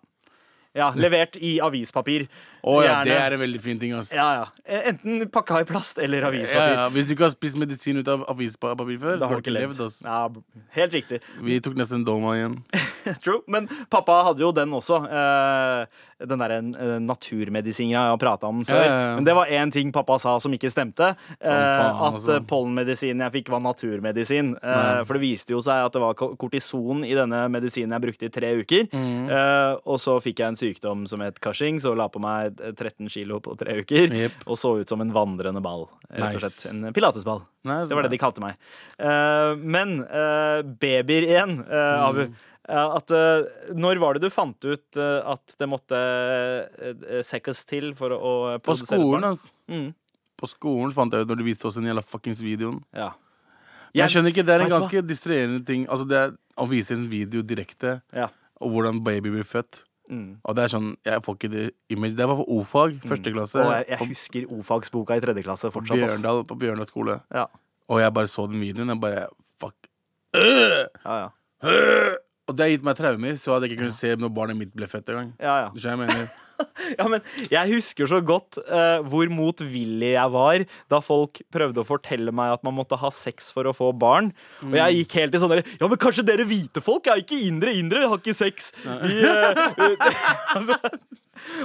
ja, levert i avispapir. Å ja, det er en veldig fin ting, ass. Ja, ja. Eh, Enten pakka i plast eller avispapir. ja. Hvis du ikke har spist medisin ut av avispapir før, Da har du ikke levd. Ja, helt riktig. Vi tok nesten doma igjen. (laughs) True. Men pappa hadde jo den også. eh, den derre uh, naturmedisinga jeg har prata om før. Men det var én ting pappa sa som ikke stemte. eh, faen, at altså. eh, pollenmedisinen jeg fikk, var naturmedisin. Eh, Nei. for det viste jo seg at det var kortison i denne medisinen jeg brukte i tre uker. Mm. Eh, og så fikk jeg en sykdom som het Cushing, så la på meg eh, 13 kilo på tre uker. yep. Og så ut som en vandrende ball. Rett og Nice. En pilatesball. Nice, Det var det de kalte meg. Uh, men uh, babyer igjen, uh, Mm. Abu. Eh, at, eh, når var det du fant ut eh, at det måtte sekkes til for å, å På skolen, altså. Mm, På skolen fant jeg ut når du viste oss den jævla fuckings videoen. ja. Men jeg skjønner ikke, Det er en ganske distraherende ting. Altså det er Å vise en video direkte, Ja. og hvordan baby blir født. Mm. Og det er sånn, Jeg får ikke det image. Det var for O-fag, første klasse. Og jeg, jeg på husker O-fagsboka i tredje klasse fortsatt. Bjørndal, på Bjørndal skole. Ja. Og jeg bare så den videoen. og bare Fuck. Ja, ja. Og det har gitt meg traumer, så hadde jeg ikke kunnet se når barnet mitt ble født engang. Ja, ja. Du skjønner jeg mener? (laughs) Ja, men jeg husker så godt uh, hvor motvillig jeg var da folk prøvde å fortelle meg at man måtte ha sex for å få barn. Og Mm. jeg gikk helt i sånn Ja, men kanskje dere hvite folk er ikke indre indre, vi har ikke sex. Vi, uh, (laughs) altså,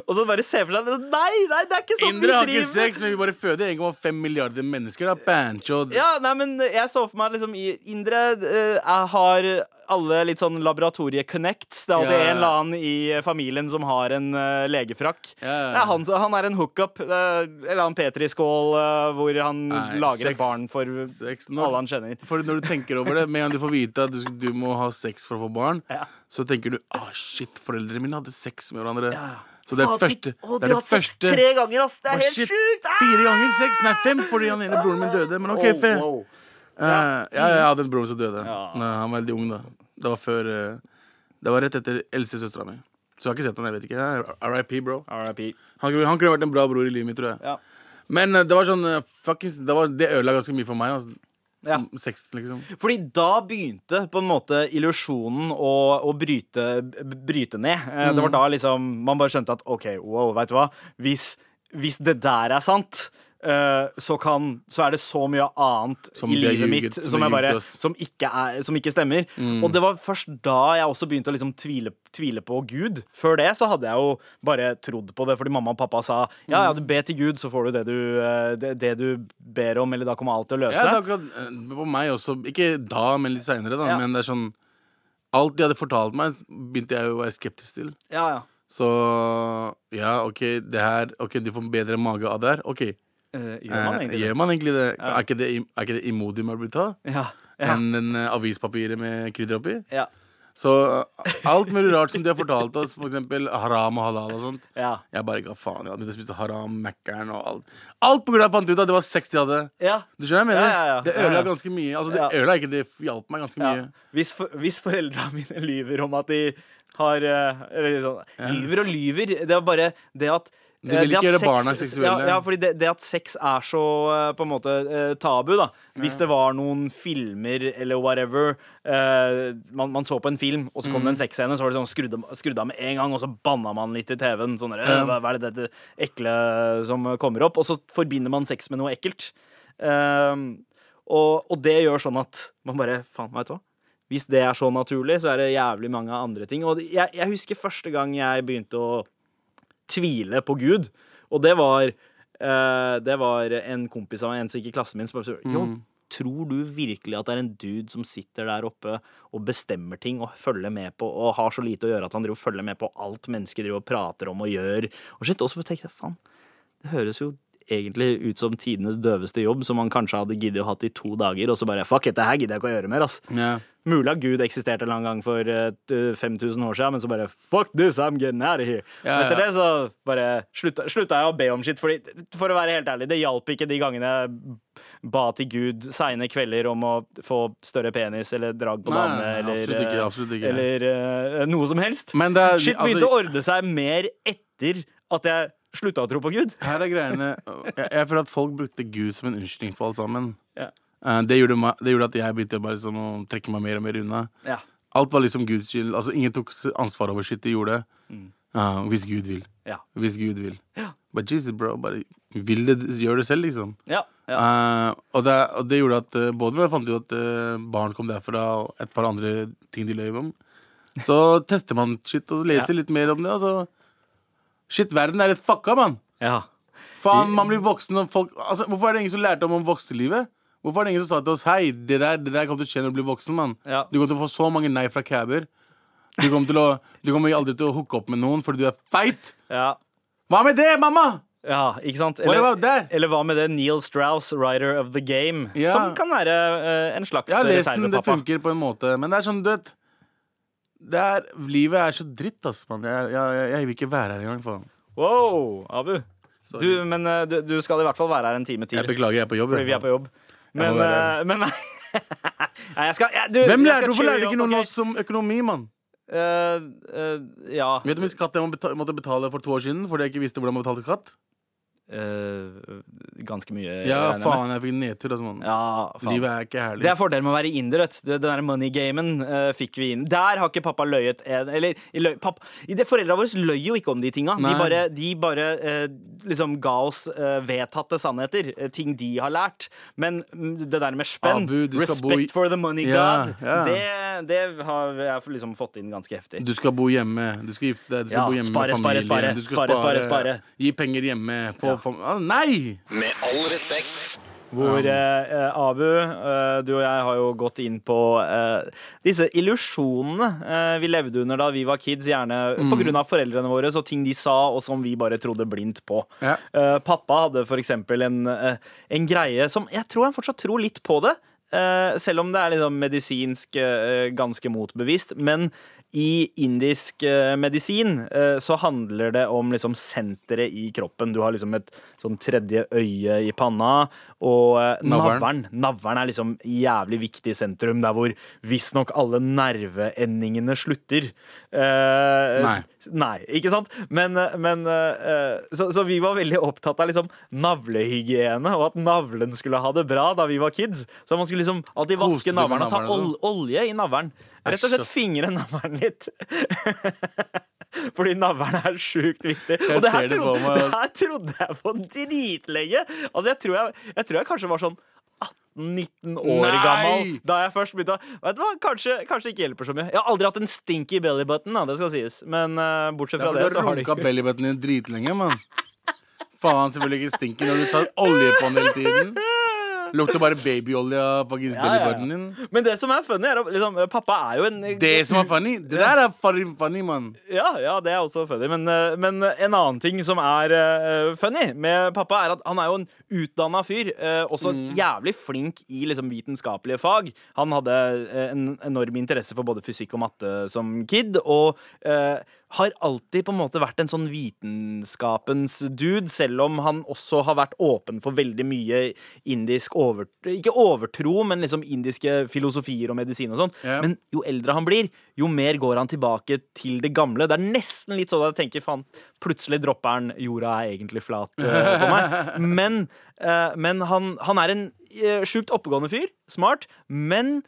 og så bare se for seg Nei, nei, det er ikke sånn Indre har vi ikke sex, men vi bare føder 1,5 milliarder mennesker. Da. Bancho. Ja, nei, men jeg så for meg liksom i Indre uh, har alle litt sånn laboratorie-connects. Det er alltid Ja, ja. en eller annen i familien som har en uh, legefrakk. Ja, ja, ja. Ja, han, han er en hookup. uh, eller annen Petri-skål eh, hvor han Nei, lager sex. et barn for Sex. Når- alle han kjenner. For når du tenker over det, med en gang du får vite at du, du må ha sex for å få barn, Ja. så tenker du ah, shit, foreldrene mine hadde sex med hverandre. Så det er Faen, første, å, det de er har det hatt sex første tre ganger, ass! Det Å, er helt shit. sjukt! Ah! Fire ganger sex? Nei, fem, fordi han ene broren min døde. Men OK, wow. Eh, ja, jeg hadde en bror som døde. Ja. Nei, han var veldig ung da. Det var før eh, Det var rett etter eldstesøstera mi. Så jeg har ikke sett han, jeg vet ikke. RIP, bro. RIP. Han, kunne- han kunne vært en bra bror i livet mitt, tror jeg. Ja. Men eh, det var sånn eh, fuckings, det, var, det ødela ganske mye for meg. Altså. Ja. Sex, liksom. Fordi da begynte på en måte illusjonen å, å bryte, bryte ned. Mm. Det var da liksom man bare skjønte at OK, wow, veit du hva. Hvis, hvis det der er sant, så, kan, så er det så mye annet Som i livet ljuget, mitt som bare, som, ikke er, som ikke stemmer. Og det var først da jeg også begynte å liksom tvile, tvile på Gud. Før det så hadde jeg jo bare trodd på det fordi mamma og pappa sa ja, ja, du ber til Gud, så får du det du, eh, det, det du ber om, eller da kommer alt til å løse Ja, det er akkurat eh, på meg også. Ikke da, men litt seinere, da. Ja. Men det er sånn Alt de hadde fortalt meg, begynte jeg å være skeptisk til. Ja, ja. Så ja, OK, det her Ok, du får bedre mage av det her. OK. Eh, gjør man Eh, egentlig det? gjør man egentlig det? Ja. Er, ikke det er ikke det? Ja. Ja. Enn en, eh, avispapiret med krydder oppi? Ja. Så eh, alt mulig rart som de har fortalt oss, for eksempel haram og halal og sånt. Ja. Jeg bare ga faen. Jeg hadde spist haram, Mækkern og alt. Alt på grunn av jeg fant ut at det var sex de hadde. ja. Du skjønner hva jeg mener? Ja, ja, ja. Det ødela ja. ganske mye. Altså, det Ja. ødela ikke, det hjalp meg ganske ja. mye. Hvis, for, hvis foreldra (laughs) mine lyver om at de har eh, Eller sånn Lyver og lyver. Det er bare det at Eh, vil ikke gjøre sex- barna seksuelle. Ja, ja fordi det, det at sex er så eh, på en måte eh, tabu, da. Hvis det var noen filmer eller whatever uh, man, man så på en film, og så kom det Mm. en sexscene, så var det sånn skrudd, av med en gang, og så banna man litt i TV-en. Sånn der, Ja. hva, hva er det dette ekle som kommer opp? Og så forbinder man sex med noe ekkelt. Uh, og, og det gjør sånn at man bare Faen, vet du hva? Hvis det er så naturlig, så er det jævlig mange andre ting. Og jeg, jeg husker første gang jeg begynte å tvile på Gud, og det var uh, Det var en kompis av meg, en som gikk i klassen min, som bare spurte mm. tror du virkelig at det er en dude som sitter der oppe og bestemmer ting og følger med på og har så lite å gjøre at han driver følger med på alt mennesker driver og prater om og gjør? Og shit, også tenkte jeg faen, det høres jo egentlig ut som tidenes døveste jobb, som man kanskje hadde giddet å hatt i to dager, og så bare fuck dette her gidder jeg ikke å gjøre mer, ass. Yeah. Mulig at Gud eksisterte en gang for eh, t- 5000 år siden, men så bare fuck this, I'm getting out of here. Ja, Og Etter ja. det så bare slutta, slutta jeg å be om shit, fordi for å være helt ærlig, det hjalp ikke de gangene jeg ba til Gud seine kvelder om å få større penis eller drag på damene eller, absolutt ikke, eh, absolutt ikke. eller uh, noe som helst. Men det er, Shit begynte altså, å ordne seg mer etter at jeg slutta å tro på Gud. her er greiene jeg, jeg føler at folk brukte Gud som en unnskyldning for alt sammen. Ja. Uh, det, gjorde meg, det gjorde at jeg begynte bare liksom å trekke meg mer og mer unna. Ja. Alt var liksom Guds skyld. Altså, ingen tok ansvar over shit de gjorde. Ah, hvis Gud vil. Ja. Hvis Gud vil. Ja. But Jesus, bro, bare vil det, gjør det selv, liksom. Ja. ja. Uh, og, det, og det gjorde at både jeg fant jo at barn kom derfra, og et par andre ting de løy om. Så (laughs) tester man shit og leser litt mer om det. Og så Shit, verden er litt fucka, mann. ja. Faen, man blir voksen og folk altså, Hvorfor er det ingen som lærte om om voksenlivet? Hvorfor er det ingen som sa til oss Hei, det der, det der kommer til å skje når du blir voksen, mann. Ja. Du kommer til å få så mange nei fra caber. Du kommer, til å, du kommer aldri til å hooke opp med noen fordi du er feit. ja. Hva med det, mamma? Ja, ikke sant? Eller, eller hva med det Neil Strauss, writer of the game, Ja. som kan være uh, en slags Jeg har lest den, det funker på en måte, men det er sånn, vet det er, Livet er så dritt, ass, mann. Jeg, jeg, jeg, vil ikke være her engang, faen. Wow, Abu. Du, men eh, du, du skal i hvert fall være her en time til, Jeg beklager, jeg er på jobb. fordi vi er på jobb. Men, være eh, men (laughs) nei. Nei, jeg skal, jeg, du, Hvem jeg lærte, Hvorfor lærte ikke noen okay. oss om økonomi, mann? Uh, uh, ja. Vet du hvor mye skatt jeg måtte betale for to år siden fordi jeg ikke visste hvordan man betalte skatt? Eh, ganske mye. Ja, jeg faen, jeg fikk nedtur, altså. Ja. Livet er ikke herlig. Det er fordelen med å være inder. vet. Den der money-gamen uh, fikk vi inn. Der har ikke pappa løyet en Eller løy, pappa, det Foreldra våre løy jo ikke om de tinga. De bare, de bare uh, liksom ga oss eh, vedtatte sannheter. eh, ting de har lært. Men mm, det der med spenn, Abu, respect for the money Ja, god, ja. Det, det har jeg liksom fått inn ganske heftig. Du skal bo hjemme. Du skal gifte deg. Du skal Ja, bo hjemme spare, med familien. spare. Spare, spare, spare. Gi penger hjemme. Få, Ja. Ah, nei! Med all respekt. Hvor eh, eh, Abu, eh, du og jeg har jo gått inn på eh, disse illusjonene eh, vi levde under da vi var kids, gjerne Mm. av foreldrene våre, så ting de sa, og som vi bare trodde blindt på. Ja. Eh, pappa hadde eksempel en, eh, en greie som Jeg tror han fortsatt tror litt på det. Eh, selv om det er liksom medisinsk eh, ganske motbevist. Men i indisk eh, medisin så handler det om liksom senteret i kroppen. Du har liksom et sånn tredje øye i panna, og Navlen. navlen. Navlen er liksom jævlig viktig sentrum, der hvor visstnok alle nerveendingene slutter. Eh, Nei. Nei, ikke sant? Men, men eh, så, så vi var veldig opptatt av liksom navlehygiene, og at navlen skulle ha det bra da vi var kids. Så man skulle liksom alltid vaske du navlen og ta ol olje i navlen. Rett og slett fingre navlen litt. (laughs) Fordi navlen er sjukt viktig. Og det her, det trodde, det her trodde jeg på dritlenge. Altså, jeg tror jeg, jeg tror jeg kanskje var sånn 18-19 år Nei! gammel da jeg først begynte Vet du hva, kanskje, kanskje ikke hjelper så mye. Jeg har aldri hatt en stinky bellybutton, da, det skal sies. Men uh, bortsett Det fra det, du så har har de runka bellybutton din dritlenge, mann. Faen, selvfølgelig ikke stinker når du tar olje på den hele tiden. (laughs) Lukter bare babyolje av Ja, ja. din. Men det som er funny, er at liksom, pappa er jo en Det som er funny, det der er funny, funny mann. Ja, ja, det er også funny. Men, eh, men en annen ting som er uh, funny med pappa, er at han er jo en utdanna fyr. Uh, også Mm. jævlig flink i liksom, vitenskapelige fag. Han hadde eh, en enorm interesse for både fysikk og matte som kid. Og eh, har alltid på en måte vært en sånn vitenskapens dude, selv om han også har vært åpen for veldig mye indisk over... Ikke overtro, men liksom indiske filosofier og medisin og sånn. Yeah. Men jo eldre han blir, jo mer går han tilbake til det gamle. Det er nesten litt sånn at jeg tenker, faen, plutselig dropper han jorda er egentlig flat for på meg. (laughs) Men, eh, men han, han er en uh, sjukt oppegående fyr. Smart. Men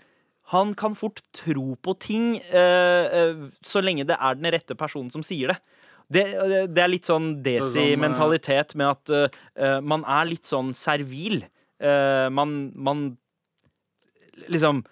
han kan fort tro på ting eh, eh, så lenge det er den rette personen som sier det. Det, eh, det er litt sånn sånn, desi-mentalitet med at man er litt sånn servil. Man, man liksom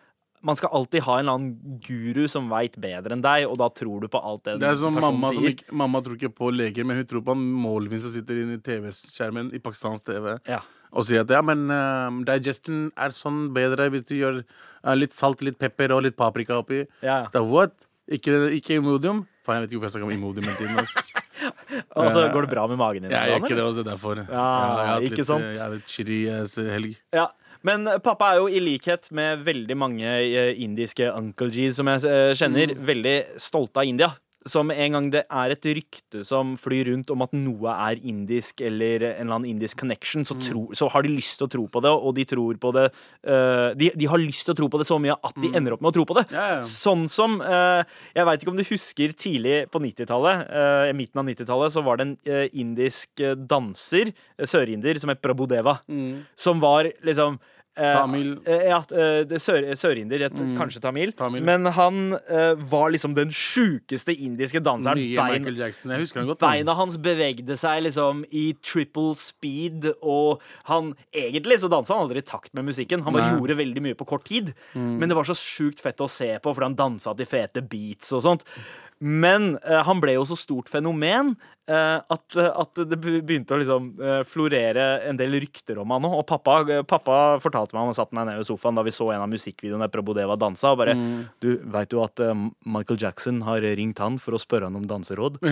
man skal alltid ha en eller annen guru som veit bedre enn deg, og da tror du på alt det Det er som mamma som ikke, Mamma tror ikke på leger, men hun tror på en målvin som sitter inne i TV-skjermen i pakistansk TV. Ja. Og sier at ja, men uh, digestion er sånn bedre hvis du gjør uh, litt salt, litt pepper og litt paprika oppi. Ja. Da, what? Ikke, ikke Imodium? Faen, jeg vet ikke hvorfor jeg snakker om Imodium hele tiden. Altså. (laughs) Og så går det bra med magen din? Jeg gjør ikke det også, derfor. Ja, jeg har hatt ikke litt, eh, Jeg har litt chiri helg. Ja. Men pappa er jo i likhet med veldig mange indiske Uncle G's som jeg kjenner, Mm. veldig stolte av India. Som en gang det er et rykte som flyr rundt om at noe er indisk, eller en eller annen indisk connection, så, tro, så har de lyst til å tro på det, og de tror på det uh, de, de har lyst til å tro på det så mye at de ender opp med å tro på det. Ja, ja. Sånn som uh, Jeg veit ikke om du husker tidlig på 90-tallet, uh, midten av 90-tallet, så var det en eh, indisk eh, danser, eh, sørinder, som het Prabhudeva. Som var liksom eh, Mm. Tamil. Mm. eh, ja, eh, det sør, sørinder mm. kanskje tamil. Tamil. Men han eh, var liksom den sjukeste indiske danseren. Nye Bein, Michael Jackson. Jeg husker han godt. Beina hans bevegde seg liksom i triple speed, og han Egentlig så dansa han aldri i takt med musikken. Han bare Nei. gjorde veldig mye på kort tid. Men det var så sjukt fett å se på, fordi han dansa til fete beats og sånt. Men eh, han ble jo så stort fenomen eh, at, at det begynte å liksom eh, florere en del rykter om han òg. Og pappa, pappa fortalte meg, han satte meg ned i sofaen da vi så en av musikkvideoene der Probodeva dansa, og bare Du, veit du at eh, Michael Jackson har ringt han for å spørre han om danseråd? (laughs)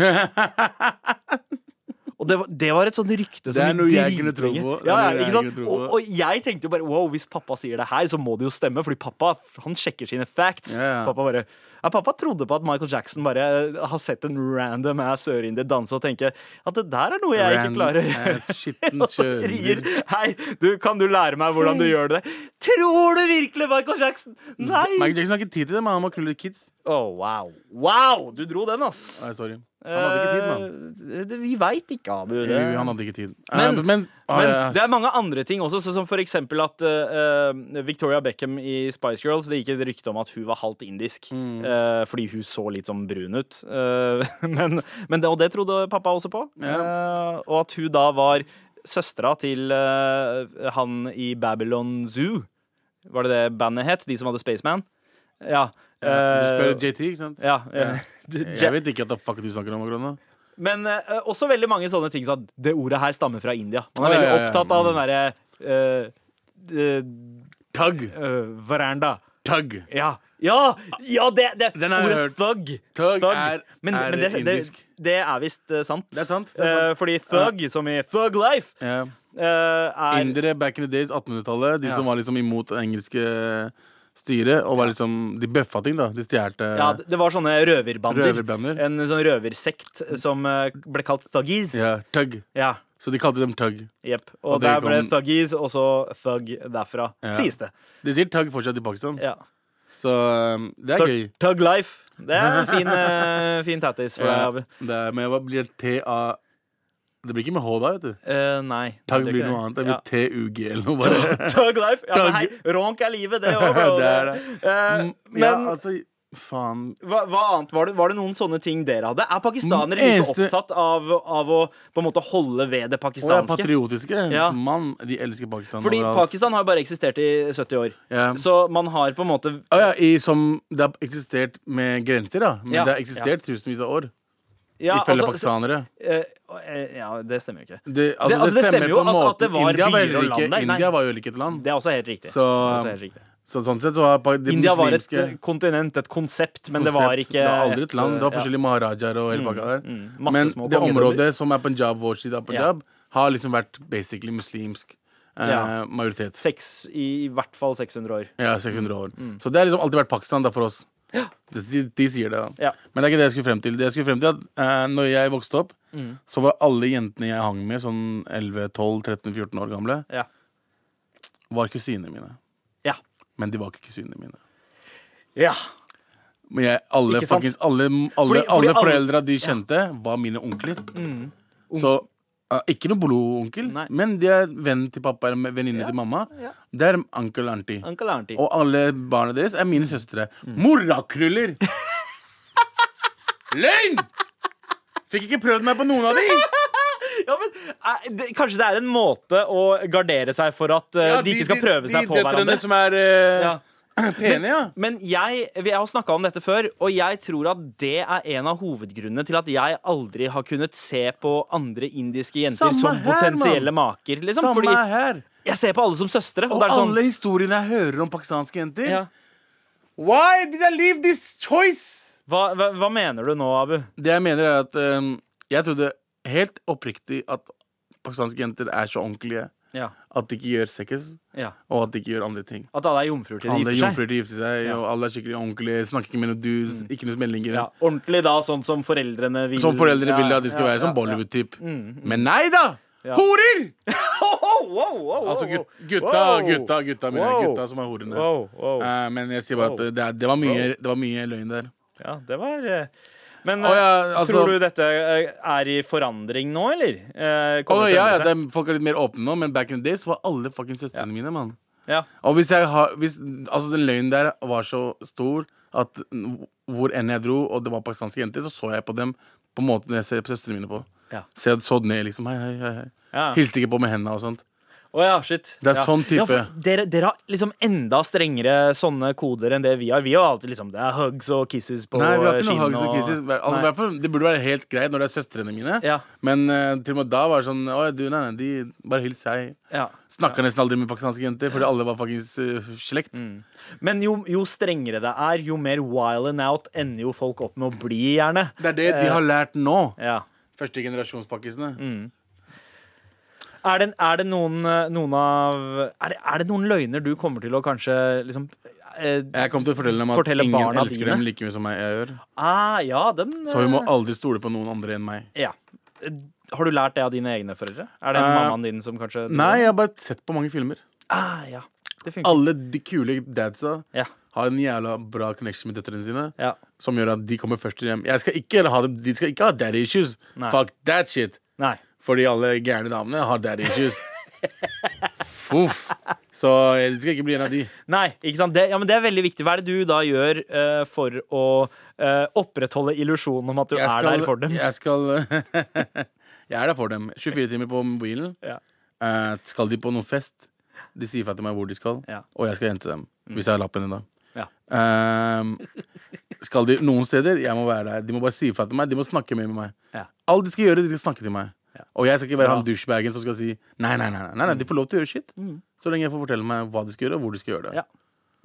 Og det var, det var et sånt rykte som er noe jeg kunne tro på. Det Ja, jeg kunne tro på. Og, og jeg tenkte jo bare wow, hvis pappa sier det her, så må det jo stemme. Fordi pappa han sjekker sine facts. Ja. Pappa bare ja, Pappa trodde på at Michael Jackson bare eh, har sett en random ass sørinder danse og tenke at det der er noe jeg ikke klarer rier, (laughs) så ringer sørinder. Hei, du, kan du lære meg hvordan du gjør det? Tror du virkelig Michael Jackson? Nei! Michael Jackson har ikke tid til det, men han må knulle kids. Oh, wow. Wow! Du dro den, ass. Nei, sorry. Han hadde ikke tid, Vi veit ikke, Abu. Det. Jo, Han hadde ikke tid. Men- Eh, men, ah, Men ja. det er mange andre ting også, Så som for eksempel at eh, eh, Victoria Beckham i Spice Girls Det gikk et rykte om at hun var halvt indisk. Mm. uh, fordi hun så litt sånn brun ut. Uh, (laughs) men, men det, og det trodde pappa også på. Eh, og at hun da var søstera til eh, han i Babylon Zoo. Var det det bandet het? De som hadde Spaceman? Ja. Ja, du spør eh, JT, ikke sant? ja, eh, Jeg vet ikke at det fuck du snakker om akkurat nå. Men eh, også veldig mange sånne ting som at det ordet her stammer fra India. Man er Ja, veldig ja, ja. opptatt av den derre eh, eh, Tug. eh, veranda. Tug. Ja, ja, ja det, det Den har jeg ordet hørt. thug. Thug er- men, er men det, det, indisk. det er visst eh, sant. Det er sant, det er. Eh, fordi thug, som i thug life, Ja. eh, er Indere back in the days, 1800-tallet, de Ja. som var liksom imot det engelske styret, og var liksom De bøffa ting, da. De stjal Ja, det det var sånne røverbander. røverbander. En sånn røversekt som eh, ble kalt thuggies. Ja, tug. Ja. Så de kalte dem tug. Jepp. Og, Og det der ble kom- thuggies, og så thug derfra, Ja. sies det. De sier tug fortsatt i Pakistan, Ja. så um, det er Så gøy. Tug Life. Det er en fin, eh, fin tattis for (laughs) deg, Abu. men hva blir T-A Det blir ikke med H da, vet du. Uh, nei. Tag blir noe annet. Det blir T-U-G eller noe. Bare. (laughs) Tug Life. Ja, men hei, ronk er livet, det (laughs) òg. Det er det. Mm, men ja, altså, faen. hva, hva annet? Var det, var det noen sånne ting dere hadde? Er pakistanere ikke like eneste- opptatt av, av å på en måte holde ved det pakistanske? Og er patriotiske. Ja. Mann, de elsker Pakistan Fordi overalt. Pakistan har bare eksistert i 70 år. Ja. Så man har på en måte Å ja, i, som det har eksistert med grenser, da. Men Ja, det har eksistert tusenvis av år. Ja, ifølge altså, pakistanere. eh, eh, ja, det stemmer jo ikke. Det, altså, Det- altså, det stemmer jo at- at det var India byer og land der. India var jo ikke et land. Det er også helt riktig. Så, også helt riktig. så sånn sett så var det India var et kontinent, et konsept, men det var ikke Det var aldri et land. Det var ja. forskjellige maharajaer og hele pakka der. mm. Men små det området som er Punjab, vår side av Punjab, har liksom vært basically muslimsk eh, Ja. majoritet. Seks, i, I hvert fall 600 år. Ja, 600 år. Mm. Så det har liksom alltid vært Pakistan da for oss. De, de sier det. da Ja. Men det er ikke det jeg skulle frem til. Det jeg skulle frem til at eh, Når jeg vokste opp, Mm. så var alle jentene jeg hang med, sånn 11-12-13-14 år gamle, Ja. var kusinene mine. Ja. Men de var ikke kusinene mine. ja. Men jeg, alle, faktisk, alle, alle, alle foreldra de kjente, var mine onkler. Så eh, ikke noe blodonkel, men de er venn til pappa eller venninne til mamma. ja. Det er uncle auntie. Uncle Auntie. Og alle barna deres er mine søstre. Mm. Morrakruller! (laughs) Løgn! Fikk ikke prøvd meg på noen av de. (laughs) Ja, men, eh, det, kanskje det er en måte å gardere seg for at uh, Ja, de ikke skal prøve seg de på døtrene hverandre. som er uh, Ja. Pene, (clears throat) ja. Men jeg, vi har snakka om dette før, og jeg tror at det er en av hovedgrunnene til at jeg aldri har kunnet se på andre indiske jenter Samme som her, potensielle maker. Liksom, Samme fordi her. jeg ser på alle som søstre. Og, Og er sånn, alle historiene jeg hører om pakistanske jenter ja. Why did I leave this choice? hva, hva, hva mener du nå, Abu? Det jeg mener er at um, Jeg trodde helt oppriktig at pakistanske jenter er så ordentlige Ja, at de ikke gjør sex, ja. og at de ikke gjør andre ting. At alle er jomfruer til de Alle er gifter seg? til å gifte seg, Ja. og alle er skikkelig ordentlige. Snakker ikke med noen dudes, ikke noen meldinger. Ja, ordentlig da, sånn som foreldrene vil. Som foreldrene vil at de skal være, som ja, Mm, Bollywood-typ. Men nei da! Horer! (laughs) Altså gut, gutta, gutta, gutta, mine, Gutta som er horene. Eh, men jeg sier bare at det, det, var mye, det var mye løgn der. Ja, det var eh, Men oh, ja, eh, altså- tror du dette eh, er i forandring nå, eller? Eh, å ja, ja, er, folk er litt mer åpne nå, men back in the days var alle fucking søstrene mine, mann. Ja. Og hvis jeg har hvis, Altså, den løgnen der var så stor at hvor enn jeg dro, og det var pakistanske jenter, så så jeg på dem på måten jeg ser på søstrene mine på. Ja. Så jeg så ned, liksom. Hei, hei, hei. hei. Hilste ikke på med hendene og sånt. Å ja, shit. Det er ja. sånn type. Ja, for dere, dere har liksom enda strengere sånne koder enn det vi har. Vi har alltid liksom Det er hugs og kisses på Nei, vi har ikke noen noe hugs og kisses. Altså, fall, det burde være helt greit når det er søstrene mine. Ja. Men uh, til og med da var det sånn Å, du, nei, nei, de bare hils, hei. Ja. Snakka nesten aldri med pakistanske jenter, fordi alle var faktisk uh, slekt. Mm. Men jo, jo strengere det er, jo mer wild and out ender jo folk opp med å bli, gjerne. Det er det de har lært nå. Ja. Første generasjonspakkisene. Mm. Er det, er det noen, eh, noen av er det, er det noen løgner du kommer til å kanskje liksom eh, Jeg kommer til å fortelle dem at Fortelle ingen elsker dine. dem like mye som meg jeg gjør. ah, Ja, den Så hun må eh, aldri stole på noen andre enn meg. Ja. Har du lært det av dine egne foreldre? Er det uh, mammaen din som kanskje Nei, jeg har bare sett på mange filmer. Ah, ja. Det. Alle de kule dadsa Ja. har en jævla bra connection med døtrene sine, Ja. som gjør at de kommer først hjem. Jeg skal ikke ha dem, de skal ikke ha daddy issues. Nei. Fuck that shit. Nei. Fordi alle gærne damene har daddy issues. Uff. Så eh, det skal ikke bli en av de. Nei, ikke sant? Det, ja, men det er veldig viktig. Hva er det du da gjør uh, for å uh, opprettholde illusjonen om at du Jeg er der for dem? Jeg skal (laughs) Jeg er der for dem. 24 timer på mobilen. Ja. Uh, skal de på noen fest, de sier fra til meg hvor de skal, Ja. Mm. og jeg skal hente dem. Hvis jeg har lappen ennå. Ja. Ehm, skal de noen steder, jeg må være der. De må bare si fra til meg. De må snakke mer med meg. Ja. Alt de skal gjøre, de skal snakke til meg. Og jeg skal ikke være han douchebagen som skal si nei, nei, nei. nei. De får lov til å gjøre shit. Så lenge jeg får fortelle meg hva de skal gjøre, og hvor de skal gjøre det. Mm. Ja.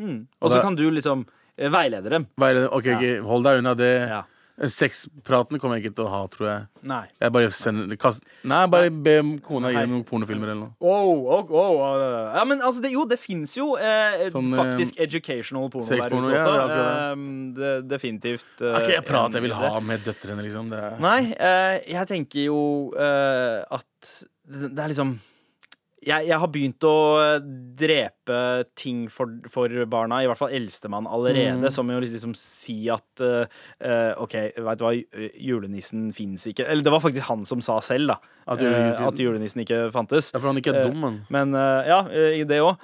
Mm. Og så kan du liksom eh, veilede dem. Veileder, er ok, Hold deg unna det. Ja. Sexpraten kommer jeg ikke til å ha, tror jeg. Nei. Jeg bare sender kast, Nei, bare be kona gi noen pornofilmer eller noe. Oh, oh, oh, oh. Ja, men altså, det, jo, det fins jo eh, Sånn, eh, faktisk educational porno der sexporno, ute ja, også. det er akkurat Eh, det, definitivt. Det eh, er ikke jeg prat jeg vil det. ha med døtrene, liksom. Det er, Nei, eh, jeg tenker jo eh, at det det er liksom jeg, jeg har begynt å eh, drepe ting for, for barna, i hvert fall eldstemann allerede, Mm. som jo liksom si at eh, eh, OK, veit du hva, julenissen fins ikke. Eller det var faktisk han som sa selv, da. At julenissen- uh, at julenissen ikke fantes. er fordi han ikke er dum, mann. Men eh, Ja, eh, i det òg.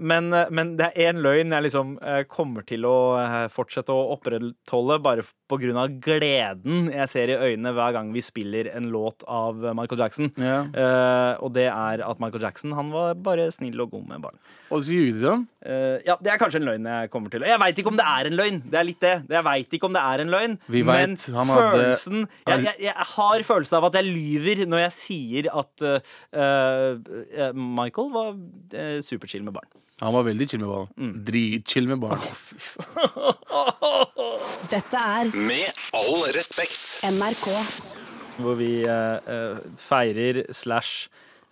men, eh, men det er én løgn jeg liksom eh, kommer til å eh, fortsette å opprettholde, bare på grunn av gleden jeg ser i øynene hver gang vi spiller en låt av eh, Michael Jackson. Yeah. Eh, og det er at Michael Jackson han var bare snill og god med barn. Og så ljuger de dem. Uh, ja, Det er kanskje en løgn jeg kommer til. Jeg veit ikke om det er en løgn. Det er litt det. Jeg vet ikke om det er en løgn. Vi men vet, han hadde- følelsen jeg, jeg, jeg har følelsen av at jeg lyver når jeg sier at uh, uh, Michael var uh, superchill med barn. Han var veldig chill med barn. Mm. Dritchill med barn. Dette er Med all respekt. NRK. Hvor vi eh, eh, feirer slash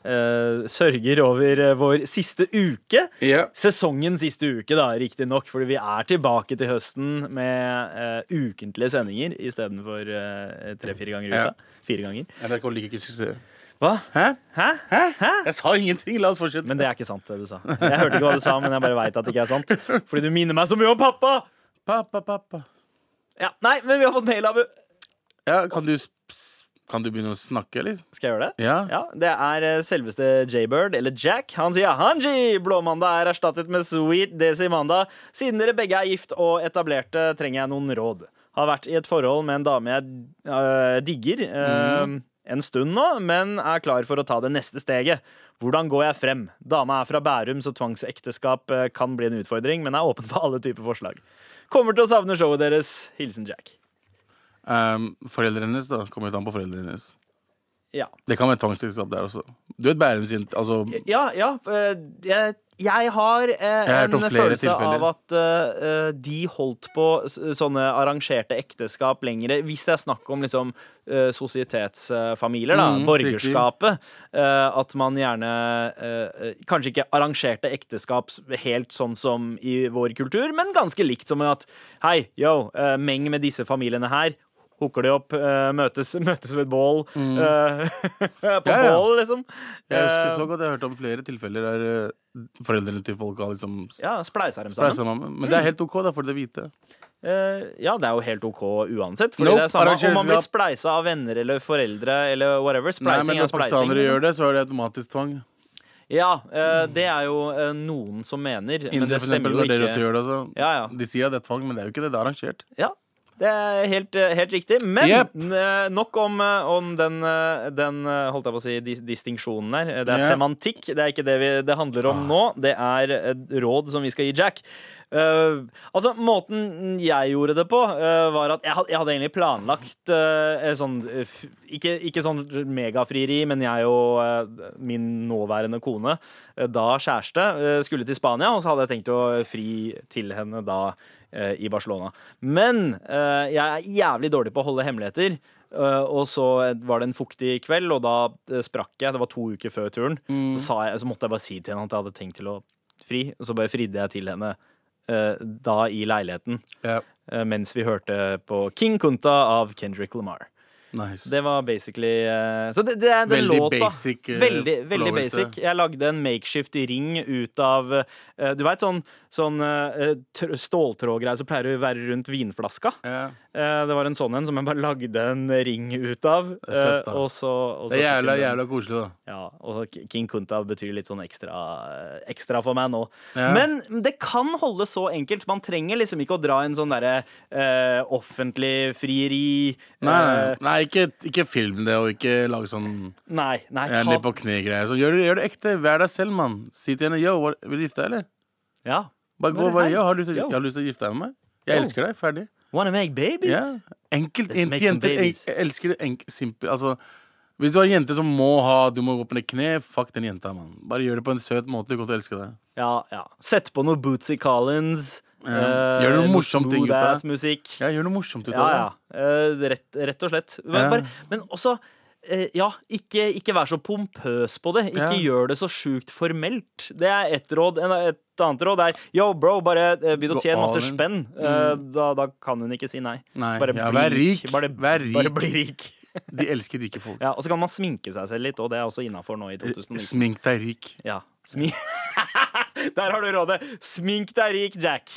eh, sørger over eh, vår siste uke. Yeah. Sesongens siste uke, da, riktignok, fordi vi er tilbake til høsten med uh, ukentlige sendinger istedenfor uh, tre-fire ganger i uka. uka. Fire ganger. NRK liker ikke suksess. Hva? Hæ? Hæ? Hæ? Hæ? Jeg sa ingenting. La oss fortsette. Men det er ikke sant, det du sa. Jeg hørte ikke hva du sa, men jeg bare veit at det ikke er sant. Fordi du minner meg så mye om pappa! Pappa, pappa. Ja, Nei, men vi har fått mail, Abu. Ja, kan du, kan du begynne å snakke, eller? Skal jeg gjøre det? Ja. Ja, Det er eh, selveste Jaybird, eller Jack. Han sier Hanji! Blåmandag er erstattet med Sweet Desi-mandag. Siden dere begge er gift og etablerte, trenger jeg noen råd. Har vært i et forhold med en dame jeg øh, digger øh, en stund nå, men er klar for å ta det neste steget. Hvordan går jeg frem? Dama er fra Bærum, så tvangsekteskap kan bli en utfordring, men er åpen for alle typer forslag. Kommer til å savne showet deres. Hilsen Jack. Um, foreldrene hennes, da. Kommer litt an på foreldrene hennes. Ja. Det kan være tvangsekteskap der også. Du vet Bærum sin Altså, Ja, ja. øh, jeg, jeg har øh, har en følelse tilfeller. av at øh, de holdt på sånne arrangerte ekteskap lengre. Hvis det er snakk om liksom uh, sosietetsfamilier, da. Mm, borgerskapet. Uh, at man gjerne Kanskje ikke arrangerte ekteskap helt sånn som i vår kultur, men ganske likt som at hei, yo, meng med disse familiene her. Hooker de opp, uh, møtes, (laughs) møtes ved et bål. øh, (laughs) på Mm. Ja, ja. bål, liksom. jeg husker Eh, så godt jeg har hørt om flere tilfeller der eh, foreldrene til folk har liksom Ja, spleisa dem sammen. sammen. Men det er helt OK, da, for det hvite. Uh, ja, det er jo helt OK uansett. Fordi Nope, det er samme om man blir spleisa av venner eller foreldre eller whatever. Nei, men Spleising når er spleising. pakistanere liksom. gjør det, så er det automatisk tvang. Ja, eh, det er jo eh, noen som mener, men Indere, det stemmer jo ikke. gjør det. Ja, ja. De sier at det er tvang, men det er jo ikke det. Det er arrangert. ja. Det er helt, eh, helt riktig. Men Yep. eh, nok om, eh, om den, den holdt jeg på å si, dis distinksjonen her. Det er yep. semantikk. Det er ikke det vi, det handler om Ah. nå. Det er råd som vi skal gi Jack. Uh, altså, Måten jeg gjorde det på, uh, var at jeg, had, jeg hadde egentlig planlagt uh, sånn ikke, ikke sånn megafrieri, men jeg og min nåværende kone, da kjæreste, skulle til Spania, og så hadde jeg tenkt å fri til henne da i Barcelona. Men eh, jeg er jævlig dårlig på å holde hemmeligheter. eh, og så var det en fuktig kveld, og da eh, sprakk jeg. Det var to uker før turen. Så, sa jeg, så måtte jeg bare si til henne at jeg hadde tenkt til å fri, og så bare fridde jeg til henne eh, da i leiligheten. Ja. eh, mens vi hørte på King Kunta av Kendrick Lamar. Nice. Det var basically uh, Så det, det er den Veldig låta. basic, uh, veldig, veldig basic. Jeg lagde en makeshift ring ut av uh, Du veit sånn, sånn ståltrådgreier som pleier å være rundt vinflaska? Ja. Eh, det var en sånn en som jeg bare lagde en ring ut av. da. eh, og så, og så Det er jævla, jævla koselig, da. Ja, og King Kunta betyr litt sånn ekstra, eh, ekstra for meg nå. Ja. Men det kan holde så enkelt. Man trenger liksom ikke å dra en sånn derre eh, offentlig frieri. Nei, eh, nei ikke, ikke film det, og ikke lage sånn nei, nei ta, litt på kne-greier. Så gjør, gjør det ekte. Vær deg selv, mann. Si til henne yo, vil du gifte deg, eller? ja. Bare gå Bare, yo, har du lyst til, har lyst til å gifte deg med meg? Jeg elsker deg. Ferdig. Wanna make babies? Yeah. Enkelt. Make Jenter babies. jeg elsker det enkelt, simpelt. Altså, hvis du har en jente som må ha Du må gå på ned kne, fuck den jenta, mann. Bare gjør det på en søt måte. Du kommer til å elske det. Ja, ja. Sett på noe Bootsy Collins. Ja. Gjør noe morsomt ut av det. Ja, gjør noe morsomt ut av det. ja. Eh, rett, rett og slett. Men, Ja. bare, men også eh, ja, ikke, ikke vær så pompøs på det. Ikke Ja. gjør det så sjukt formelt. Det er ett råd. En- Et annet råd er yo, bro, bare eh, begynn å tjene masse spenn. Mm. da, da kan hun ikke si nei. Nei, Bare ja, bli vær rik. Bare, Vær rik. bare bli rik. (laughs) De elsker rike folk. Ja, og så kan man sminke seg selv litt, og det er også innafor nå i 2019. Smink deg rik. Ja. Smink. (laughs) Der har du rådet. Smink deg rik, Jack.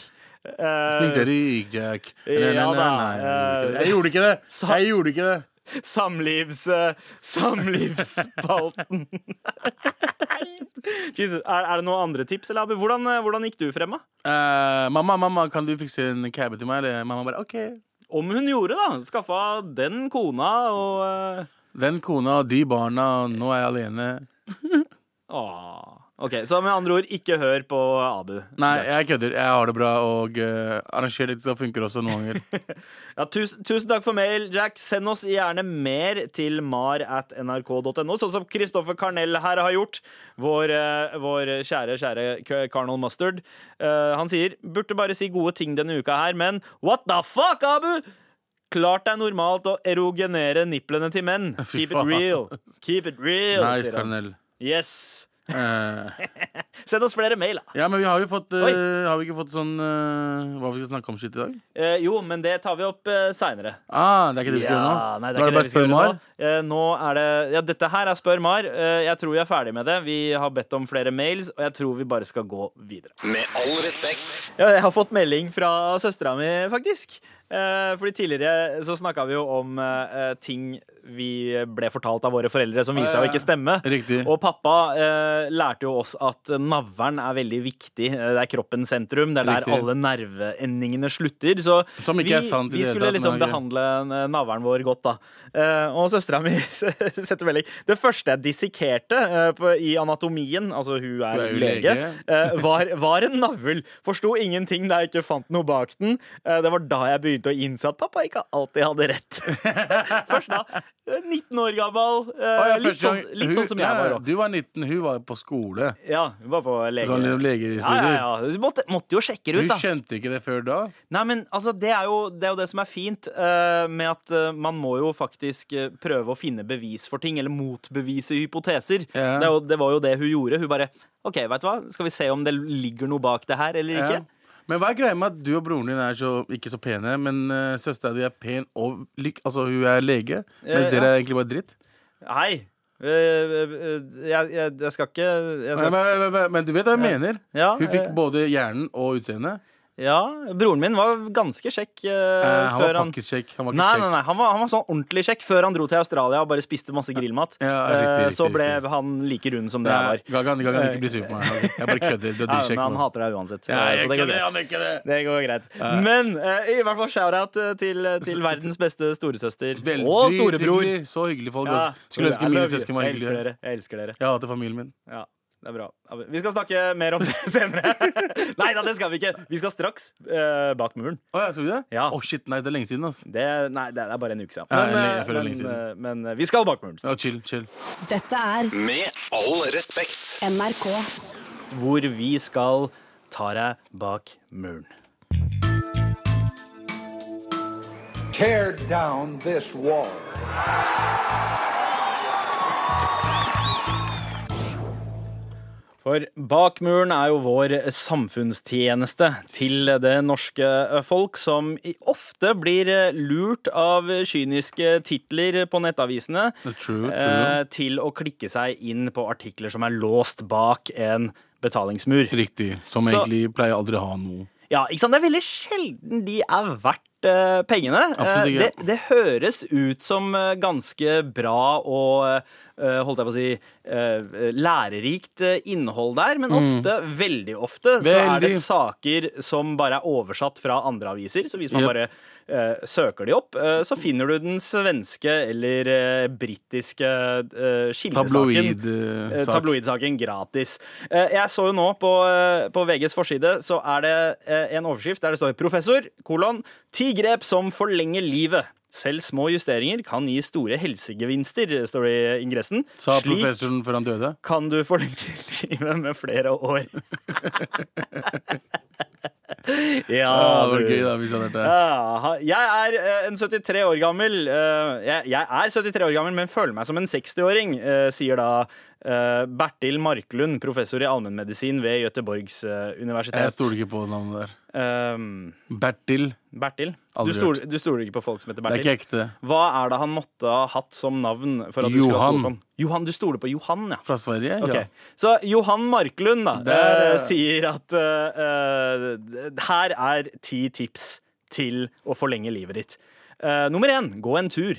Uh, Smink deg rik, Jack. Nei, nei, nei, nei, eh, jeg gjorde ikke det. Jeg gjorde ikke det. (laughs) Samlivs... eh, samlivsspalten. (laughs) Jesus, er, er det noen andre tips, eller Abu? Hvordan, eh, hvordan gikk du frem, da? Uh, mamma, mamma, kan du fikse en cab til meg? Eller mamma bare OK. Om hun gjorde, da. Skaffa den kona og uh... Den kona og de barna, nå er jeg alene. (laughs) Åh. OK, så med andre ord, ikke hør på Abu. Nei, jeg kødder. Jeg har det bra, og uh, arranger litt, så funker også noen ganger. (laughs) Ja, tusen, tusen takk for mail, Jack. Send oss gjerne mer til mar at nrk.no, sånn som Kristoffer Karnell her har gjort. Vår, uh, vår kjære, kjære Carnal Mustard. Uh, han sier burde bare si gode ting denne uka her, men what the fuck, Abu? Klart det er normalt å erogenere nipplene til menn. (laughs) Keep it real. Keep it real, Nice, sier han. Karnell. Yes. Eh, Send oss flere mail, da. ja, men vi har jo fått eh, Har vi ikke fått sånn eh, Hva vi skal snakke om shit i dag? Eh, jo, men det tar vi opp uh, seinere. Ah, det er ikke det vi skal gjøre nå? nei, det nå er ikke det vi skal gjøre nå. Eh, nå er det Ja, dette her er Spør Mar. Eh, jeg tror vi er ferdig med det. Vi har bedt om flere mails, og jeg tror vi bare skal gå videre. Med all respekt. Ja, jeg har fått melding fra søstera mi, faktisk. Eh, fordi tidligere så snakka vi jo om eh, ting vi ble fortalt av våre foreldre som viser seg å ikke stemme. Riktig. Og pappa eh, lærte jo oss at navlen er veldig viktig. Eh, Det er kroppens sentrum. Det er der Riktig. alle nerveendingene slutter. Så Som ikke vi, er sant i vi det hele skulle tatt, liksom men ok. behandle eh, navlen vår godt, da. Eh, og søstera mi (laughs) setter melding. Det første jeg dissekerte eh, på, i anatomien, altså hun er, Hun er jo lege, lege. eh, var, var en navl. Forsto ingenting da jeg ikke fant noe bak den. Eh, det var da jeg begynte å innse at pappa ikke alltid hadde rett. (laughs) Først da. Eh, 19 år gammel. eh, litt, sånn, litt hun- sånn som jeg var. Du var 19, hun var på skole. Ja, hun var på lege. Sånn Ja, ja, ja. Hun måtte, måtte jo sjekke det ut, da. Hun skjønte ikke det før da. Nei, men altså, det er jo det, er jo det som er fint uh, med at uh, man må jo faktisk eh, prøve å finne bevis for ting, eller motbevise hypoteser. Ja. Det, jo, det var jo det hun gjorde. Hun bare OK, veit du hva, skal vi se om det ligger noe bak det her, eller Ja. ikke? Men hva er greia med at du og broren din er så, ikke så pene, men uh, søstera di er pen og lykk Altså, hun er lege, mens Eh, dere er egentlig bare dritt? Hei. eh, eh, jeg, jeg, jeg skal ikke jeg Men, skal, men, men, men du vet hva jeg mener? ja, Hun fikk både hjernen og utseendet. Ja, broren min var ganske kjekk Uh, Eh, han før var han pakkeskjekk. Han var ikke Nei, kjekk. nei, nei, han var, han var sånn ordentlig kjekk før han dro til Australia og bare spiste masse grillmat. Ja, Eh, riktig, riktig, så ble riktig. han like rund som det jeg Ja, var. Gang, gang, ikke bli sur på meg. (laughs) Jeg bare kødder. Du er Ja, men han hater deg uansett. Ja, eh, jeg så det går greit. Det, det. Det går greit. Men uh, i hvert fall shout-out eh, til, til (laughs) verdens beste storesøster Veldig og storebror. hyggelig. Så hyggelig folk. Ja. Skulle ønske mine søsken var Jeg elsker dere. Jeg elsker dere. Jeg hater familien min. Ja, det er bra. Vi skal snakke mer om det (laughs) senere. Nei da, det skal vi ikke. Vi skal straks uh, bak muren. Å ja, skal vi det? Ja. Oh, shit, nei, det er lenge siden. Altså. Det, nei, det er bare en uke siden. Ja, Men, jeg- eh, jeg føler men, lenge siden. eh, men eh, vi skal bak muren. Ja, chill, chill. Dette er Med all respekt. NRK. Hvor vi skal ta deg bak muren. Tear down this wall. For bak muren er jo vår samfunnstjeneste til det norske folk, som ofte blir lurt av kyniske titler på nettavisene True, true. eh, til å klikke seg inn på artikler som er låst bak en betalingsmur. Riktig. Som Så- egentlig pleier aldri å ha noe. Ja, ikke sant? Det er veldig sjelden de er verdt pengene. Absolutt Eh, det, det høres ut som eh, ganske bra og eh, holdt jeg på å si eh, lærerikt eh, innhold der, men ofte, veldig ofte, så er det Mm. Saker som bare er oversatt fra andre aviser. Så hvis man Yep. bare eh, søker de opp, eh, så finner du den svenske eller uh, britiske skillesaken. Tabloidsaken Tabloid Eh, eh, gratis. Eh, Jeg så jo nå på, eh, på VGs forside så er det eh, en overskrift der det står 'Professor, kolon, ti grep som forlenger livet'. Selv små justeringer kan gi store helsegevinster, står det i ingressen. Sa Slik professoren før han døde. kan du forlenge (laughs) livet med flere år. (laughs) (laughs) ja, Ah, det var gøy da, hvis han hørte det. Ja, jeg er eh, en 73 år gammel eh, jeg, er 73 år gammel, men føler meg som en 60-åring, eh, sier da Bertil Marklund, professor i allmennmedisin ved Göteborgs universitet. Jeg stoler ikke på navnet der. Um, Bertil. Bertil? Du stoler, du stoler ikke på folk som heter Bertil? Det er ikke ekte. Hva er det han måtte ha hatt som navn? For at du skulle ha Johan. stolt på han? Johan, Du stoler på Johan, ja. Fra Sverige? okay. Ja. Så Johan Marklund da, Der, eh, eh, sier at uh, uh, her er ti tips til å forlenge livet ditt. Eh, nummer én gå en tur.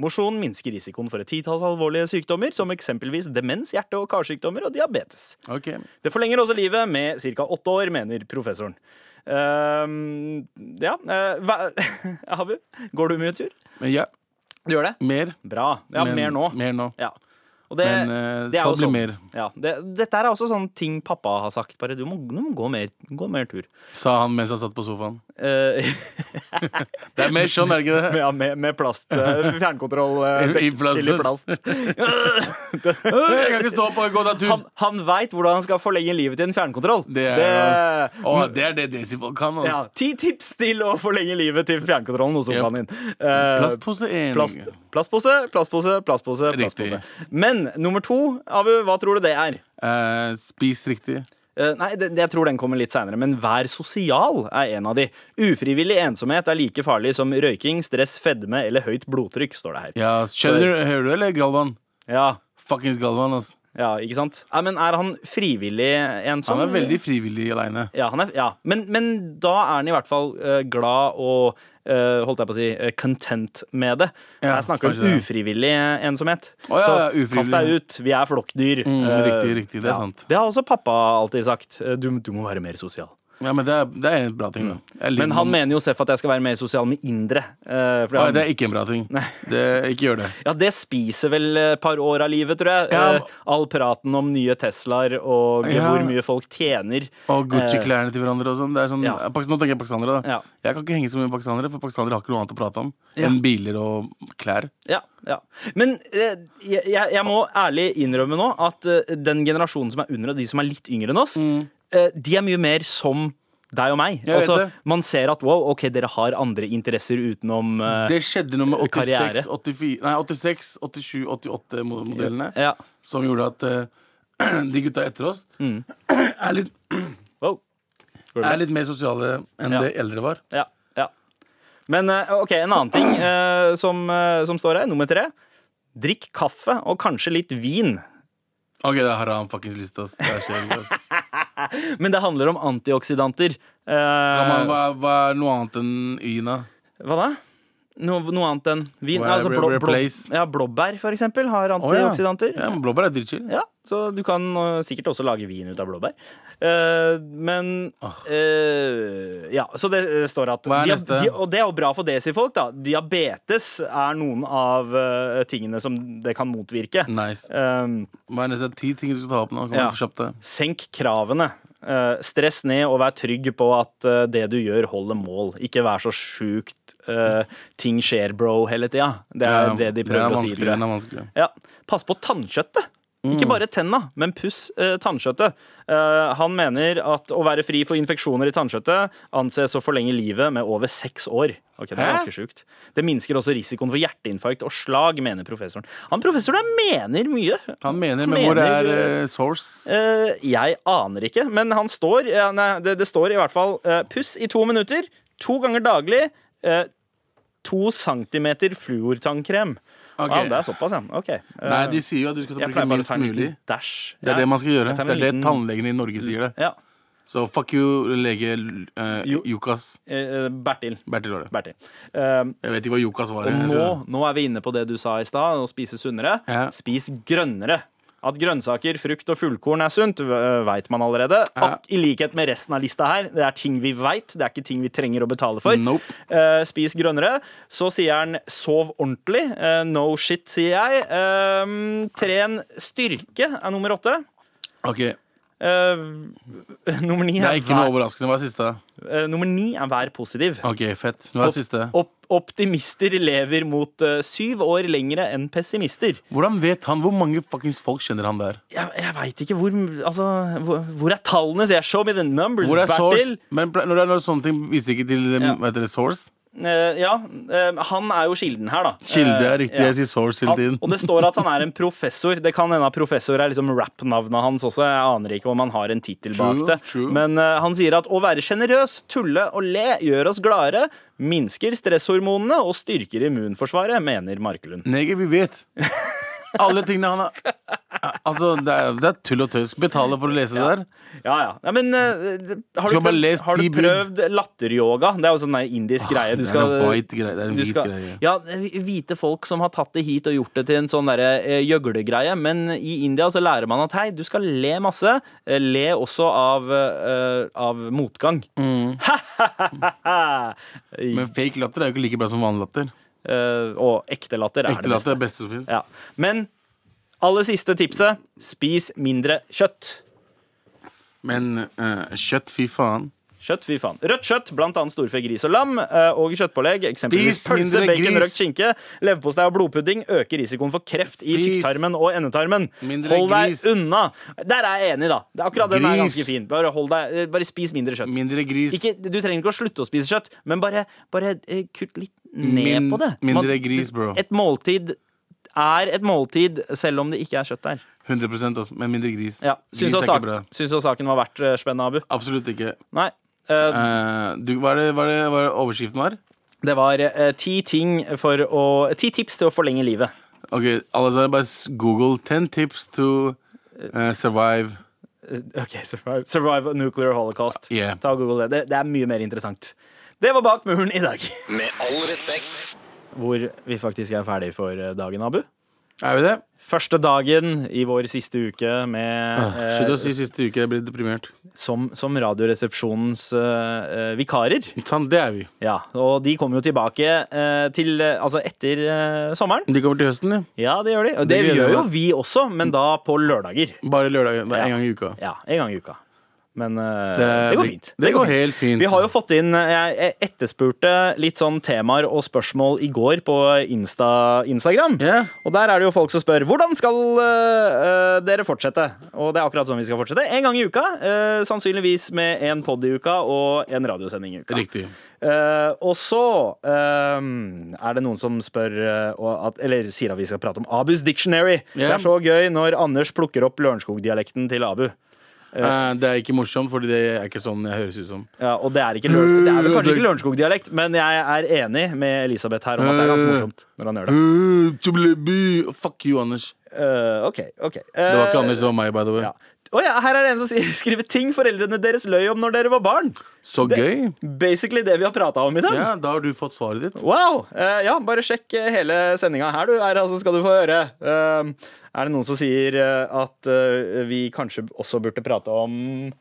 Mosjon minsker risikoen for et titalls alvorlige sykdommer, som eksempelvis demens, hjerte- og karsykdommer og diabetes. Ok. Det forlenger også livet med ca. åtte år, mener professoren. Uh, ja uh, hva, (laughs) Abu, går du mye tur? Ja, Du gjør det? mer. Bra. Ja, men, mer nå. Mer nå. Ja. Det, Men uh, det skal bli sånn- mer. Ja, det, dette er også sånn ting pappa har sagt. Bare du må, du må gå, mer, gå mer tur. Sa han mens han satt på sofaen. Eh, (laughs) Det er mer sånn, er det ikke det? ja, med, med plast. eh, fjernkontroll (laughs) I- plast. til i plast. (laughs) Øh, Jeg kan ikke stå på og gå deg tur. Han, han veit hvordan han skal forlenge livet til en fjernkontroll. Det er, ass. Å, det, er det Desi-folk kan, ass. ja, Ti tips til å forlenge livet til fjernkontrollen hos Yep. sofaen din. Uh, Plastpose én. plast, plastpose, plastpose, plastpose. Riktig. Men nummer to, Abu, hva tror du det er? Eh, spis riktig. Eh, nei, det, jeg tror den kommer litt seinere, men vær sosial er en av de. Ufrivillig ensomhet er like farlig som røyking, stress, fedme eller høyt blodtrykk, står det her. Ja, skjønner du, Hører du, eller, Galvan? Ja, Fuckings Galvan, ass. Ja ikke sant? Ja, men er han frivillig ensom? Han er veldig frivillig aleine. Ja, han er, ja. Men, men da er han i hvert fall uh, glad og uh, holdt jeg på å si uh, content med det. Ja, jeg snakker om ufrivillig ensomhet. Oh, ja, Så ja, ufrivillig. kast deg ut, vi er flokkdyr. Mm, riktig, riktig, det er sant. Det har også pappa alltid sagt. Du, du må være mer sosial. Ja, men det er, det er en bra ting, da. Jeg liker Men han mener jo Seff at jeg skal være mer sosial med indre. eh, fordi Nei, han- Det er ikke en bra ting. Det, ikke gjør det. Ja, det spiser vel et par år av livet, tror jeg. Ja. Eh, All praten om nye Teslaer og Ja. hvor mye folk tjener. Og Gucci Eh, til hverandre og sånn. Det er sånn Ja. Pakistan- Nå tenker jeg pakistanere, da. Ja. Jeg kan ikke henge så mye med pakistanere, for pakistanere har ikke noe annet å prate om Ja. enn biler og klær. Ja, ja. Men eh, jeg, jeg må ærlig innrømme nå at eh, den generasjonen som er under, og de som er litt yngre enn oss, eh, de er mye mer som deg og meg. Altså, man ser at wow, ok, dere har andre interesser utenom uh, Det skjedde noe med 86, 84, nei, 86, 87, 88-modellene Ja. som gjorde at uh, (clears throat) de gutta etter oss Mm. (clears throat) er, litt, (clears throat) Wow. er litt mer sosiale enn Ja. det eldre var. Ja, ja. Men uh, ok, en annen ting eh, som, eh, som står her, nummer tre. Drikk kaffe og kanskje litt vin. Ok, det er haram fuckings liste, ass. Det er kjedelig. (laughs) (laughs) Men det handler om antioksidanter. Eh, Kan man, hva, hva er noe annet enn Ina? Hva da? No, noe annet enn vin? Altså, blå, blå, ja, blåbær, for eksempel, har Å, ja. Ja, men Blåbær er dritchill. Ja, så du kan uh, sikkert også lage vin ut av blåbær. Uh, men uh, Ja, så det det står at neste? di- Og det er jo bra for desi-folk, da. Diabetes er noen av uh, tingene som det kan motvirke. Nice. Um, Hva er neste ti ting du skal ta opp nå? Ja. få det? senk kravene. Eh, stress ned og vær trygg på at eh, det du gjør, holder mål. Ikke vær så sjukt eh, ting skjer, bro, hele tida. Det er Ja, det de det er prøver å si. Tror jeg. Ja. Pass på tannkjøttet. Ikke bare tenna, men puss eh, tannkjøttet. Eh, han mener at å være fri for infeksjoner i tannkjøttet anses å forlenge livet med over seks år. Ok, Det er ganske sjukt. Det minsker også risikoen for hjerteinfarkt og slag, mener professoren. Han professoren mener mye. Han mener, men hvor er eh, source? Eh, jeg aner ikke, men han står ja, nei, det, det står i hvert fall eh, puss i to minutter, to ganger daglig, eh, to centimeter fluortannkrem. Ok. Ah, det er såpass, ja. Ok. Eh, Nei, de sier jo at du skal bruke minst mulig. dash. Det er det man skal gjøre. Det er det tannlegene i Norge sier det. Ja. Så fuck you, lege uh, Jo. Jukas. Uh, Bertil. Bertil var det. Bertil. Uh, Jeg vet ikke hva Jukas var. og nå, nå er vi inne på det du sa i stad, å spise sunnere. Ja. Spis grønnere. At grønnsaker, frukt og fullkorn er sunt, veit man allerede. Ak I likhet med resten av lista her. Det er ting vi veit, det er ikke ting vi trenger å betale for. Nope. Uh, spis grønnere. Så sier han sov ordentlig. Uh, no shit, sier jeg. Uh, tren styrke er nummer åtte. Ok, Eh, (laughs) nummer ni Det er er, ikke noe overraskende. Hva er siste? Uh, nummer ni er vær positiv. Ok, fett. Hva er siste? Op optimister lever mot uh, syv år lengre enn pessimister. Hvordan vet han hvor mange fuckings folk kjenner han der? Jeg, jeg veit ikke hvor Altså, hvor, hvor er tallene? jeg. Show me the numbers, er? Bertil. Men når det er noe sånne ting, viser ikke til Ja. source? Eh, ja, eh, han er jo kilden her, da. Kilde er Eh, riktig. ja. Jeg sier source hele Han, tiden. og det står at han er en (laughs) professor. Det kan hende professor er liksom rap-navnet hans også. Jeg aner ikke om han har en tittel bak det. true. Men uh, han sier at å være sjenerøs, tulle og le gjør oss gladere, minsker stresshormonene og styrker immunforsvaret, mener Markelund. Neger, vi vet. (laughs) Alle tingene han har Altså, det er, det er tull og tøys. Betale for å lese det der. Ja, ja. ja men eh, har, Du bare prøvd, lest har du bud. prøvd latteryoga? Det er jo sånn der indisk greie. Du det er en white greie. Det er en du hvit skal, greie. ja, hvite folk som har tatt det hit og gjort det til en sånn derre eh, gjøglegreie. Men i India så lærer man at hei, du skal le masse. Eh, Le også av, eh, av motgang. Mm. (laughs) Men fake latter er jo ikke like bra som vanlig latter. Eh, og ekte latter er Ekte det beste. er beste som finnes. Ja. Men aller siste tipset spis mindre kjøtt. Men uh, kjøtt, fy faen. Kjøtt, fy faen. Rødt kjøtt, annet storfe, gris og lam, eh, og kjøttpålegg. Eksempelvis pølse, bacon, røkt skinke, leverpostei og blodpudding øker risikoen for kreft i tykktarmen og endetarmen. mindre Hold deg gris. unna. Der er jeg enig, da. Det akkurat den er ganske fin. Bare, deg, eh, bare spis mindre kjøtt. Mindre gris. Ikke, du trenger ikke å slutte å spise kjøtt, men bare, bare eh, kutt litt ned Min- på det. mindre gris, bro. Et måltid er et måltid selv om det ikke er kjøtt der. 100 også, men mindre gris. Ja. Syns du saken var verdt spennet, Abu? Absolutt ikke. Nei. Eh, Eh, du, hva er det, hva er det, hva er det overskriften var? Det var uh, ti ting for å Ti tips til å forlenge livet. Ok, alle sammen bare google 'ten tips to uh, survive. OK, survive, survive a nuclear holocaust. Yeah. Ta og Google det. det. Det er mye mer interessant. Det var Bak muren i dag. Med all respekt. Hvor vi faktisk er ferdig for dagen, Abu. Er vi det? Første dagen i vår siste uke med eh, Slutt å si siste uke, jeg ble deprimert. som, som Radioresepsjonens eh, vikarer. Sånn, det er vi. Ja, og de kommer jo tilbake uh, til uh, Altså etter sommeren. De kommer til høsten, ja. Ja, det gjør de. Og Det det gjør jo vi også, men da på lørdager. Bare lørdager. Er Ja. en gang i uka. Ja, en gang i uka. Men uh, Det, det, går fint. Det, går helt fint. Vi har jo fått inn Jeg jeg etterspurte litt sånn temaer og spørsmål i går på Insta, Instagram. Yeah. Og der er det jo folk som spør hvordan skal eh, eh, dere fortsette. Og det er akkurat sånn vi skal fortsette. En gang i uka. Uh, sannsynligvis med en pod i uka og en radiosending i uka. Riktig. Eh, og så eh, er det noen som spør eh, at, Eller sier at vi skal prate om Abus dictionary. Det er så gøy når Anders plukker opp Lørenskog-dialekten til Abu. Eh, det er ikke morsomt, fordi det er ikke sånn jeg høres ut som. Ja, og det er, ikke Løren, det er vel kanskje ikke Lørenskog-dialekt, men jeg er enig med Elisabeth her om at det er ganske morsomt når han gjør det. Uh. Fuck you, Anders. Uh, OK. ok Det var ikke Anders, det var meg, by the way. Ja. Oh, ja, her er det en som skriver- ting foreldrene deres løy om når dere var barn. Så Det- gøy. Basically det vi har prata om i dag. Ja, da har du fått svaret ditt. Wow! uh, ja, bare sjekk eh, hele sendinga her, du. Her altså, skal du få høre. Eh, er det noen som sier eh, at eh, vi kanskje også burde prate om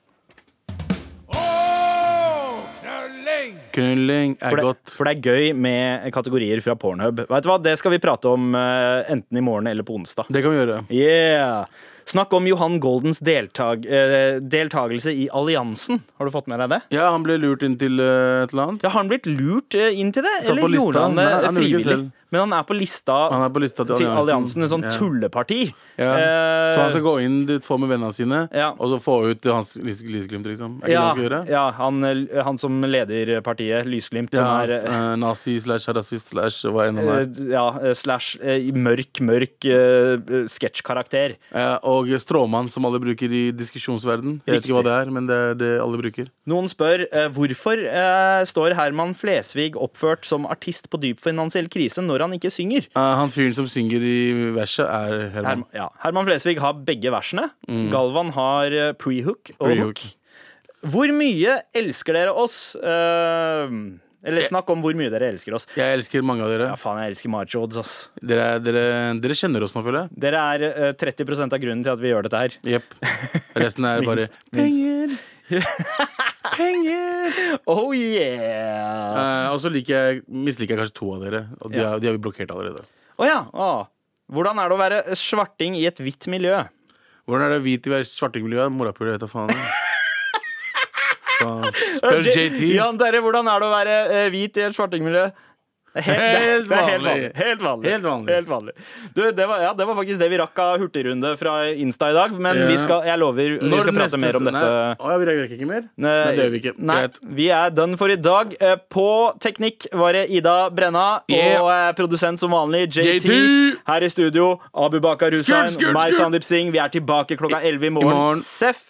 Knulling er for det, godt. for det er gøy med kategorier fra Pornhub. Vet du hva? Det skal vi prate om eh, enten i morgen eller på onsdag. Det kan vi gjøre. Yeah! Snakk om Johan Goldens deltag, eh, deltagelse i alliansen. Har du fått med deg det? Ja, han ble lurt inn til eh, et eller annet. Ja, Har han blitt lurt eh, inn til det, Så eller på lista? gjorde han det Nei, han gjorde ikke frivillig? selv. Men han er på lista Han er på lista til til alliansen. alliansen, en sånn Ja. tulleparti. Ja. Eh, Så han skal gå inn dit, få med vennene sine, Ja. og så få ut hans lys- lysglimt, liksom. Er det det ja, han skal gjøre? ja han, eh, han som leder partiet, Lysglimt, som er eh, eh, nazi slash rasist slash hva enn han er. eh, ja, eh, slash eh, mørk, mørk eh, sketsjkarakter. Ja, og stråmann, som alle bruker i diskusjonsverden. Jeg vet ikke hva det er, men det er det alle bruker. Noen spør eh, hvorfor eh, står Herman Flesvig oppført som artist på dyp finansiell krise når han ikke synger? Eh, han fyren som synger i verset, er Herman. Herman, ja. Herman Flesvig har begge versene. Galvan har Prehook. pre-hook og Pre-hook. Hvor mye elsker dere oss? Eh, eller snakk om hvor mye dere elsker oss. Jeg elsker mange av dere. Ja, faen, jeg elsker Macho Odds, ass. Dere, er- dere, dere kjenner oss nå, føler jeg. Dere er eh, 30% av grunnen til at vi gjør dette her. Jepp. Resten er (laughs) bare Minst. Penger! (laughs) Penger! Oh yeah! Eh, og så liker jeg, misliker jeg kanskje to av dere, og de, Ja. har, de har vi blokkert allerede. Å ja. Å. Hvordan er det å være svarting i et hvitt miljø? Hvordan er det hvit i svartingmiljøet? Morapuler, vet da faen. (laughs) Spør JT. Jan Terje, hvordan er det å være eh, hvit i et svartingmiljø? Helt det er helt vanlig. Helt vanlig. Helt vanlig. Helt vanlig. Du, det, var, ja, det var faktisk det vi rakk av hurtigrunde fra Insta i dag. Men vi skal, jeg lover, vi skal prate mer om dette. Å, ja, vi rekker ikke mer? Nei, det gjør vi ikke. Nei, vi er done for i dag. Eh, På teknikk var det Ida Brenna og eh, produsent som vanlig JT. Her i studio Abu Bakar Hussein, meg. Sandeep Singh. Vi er tilbake klokka 11 i morgen. morgen. Seff.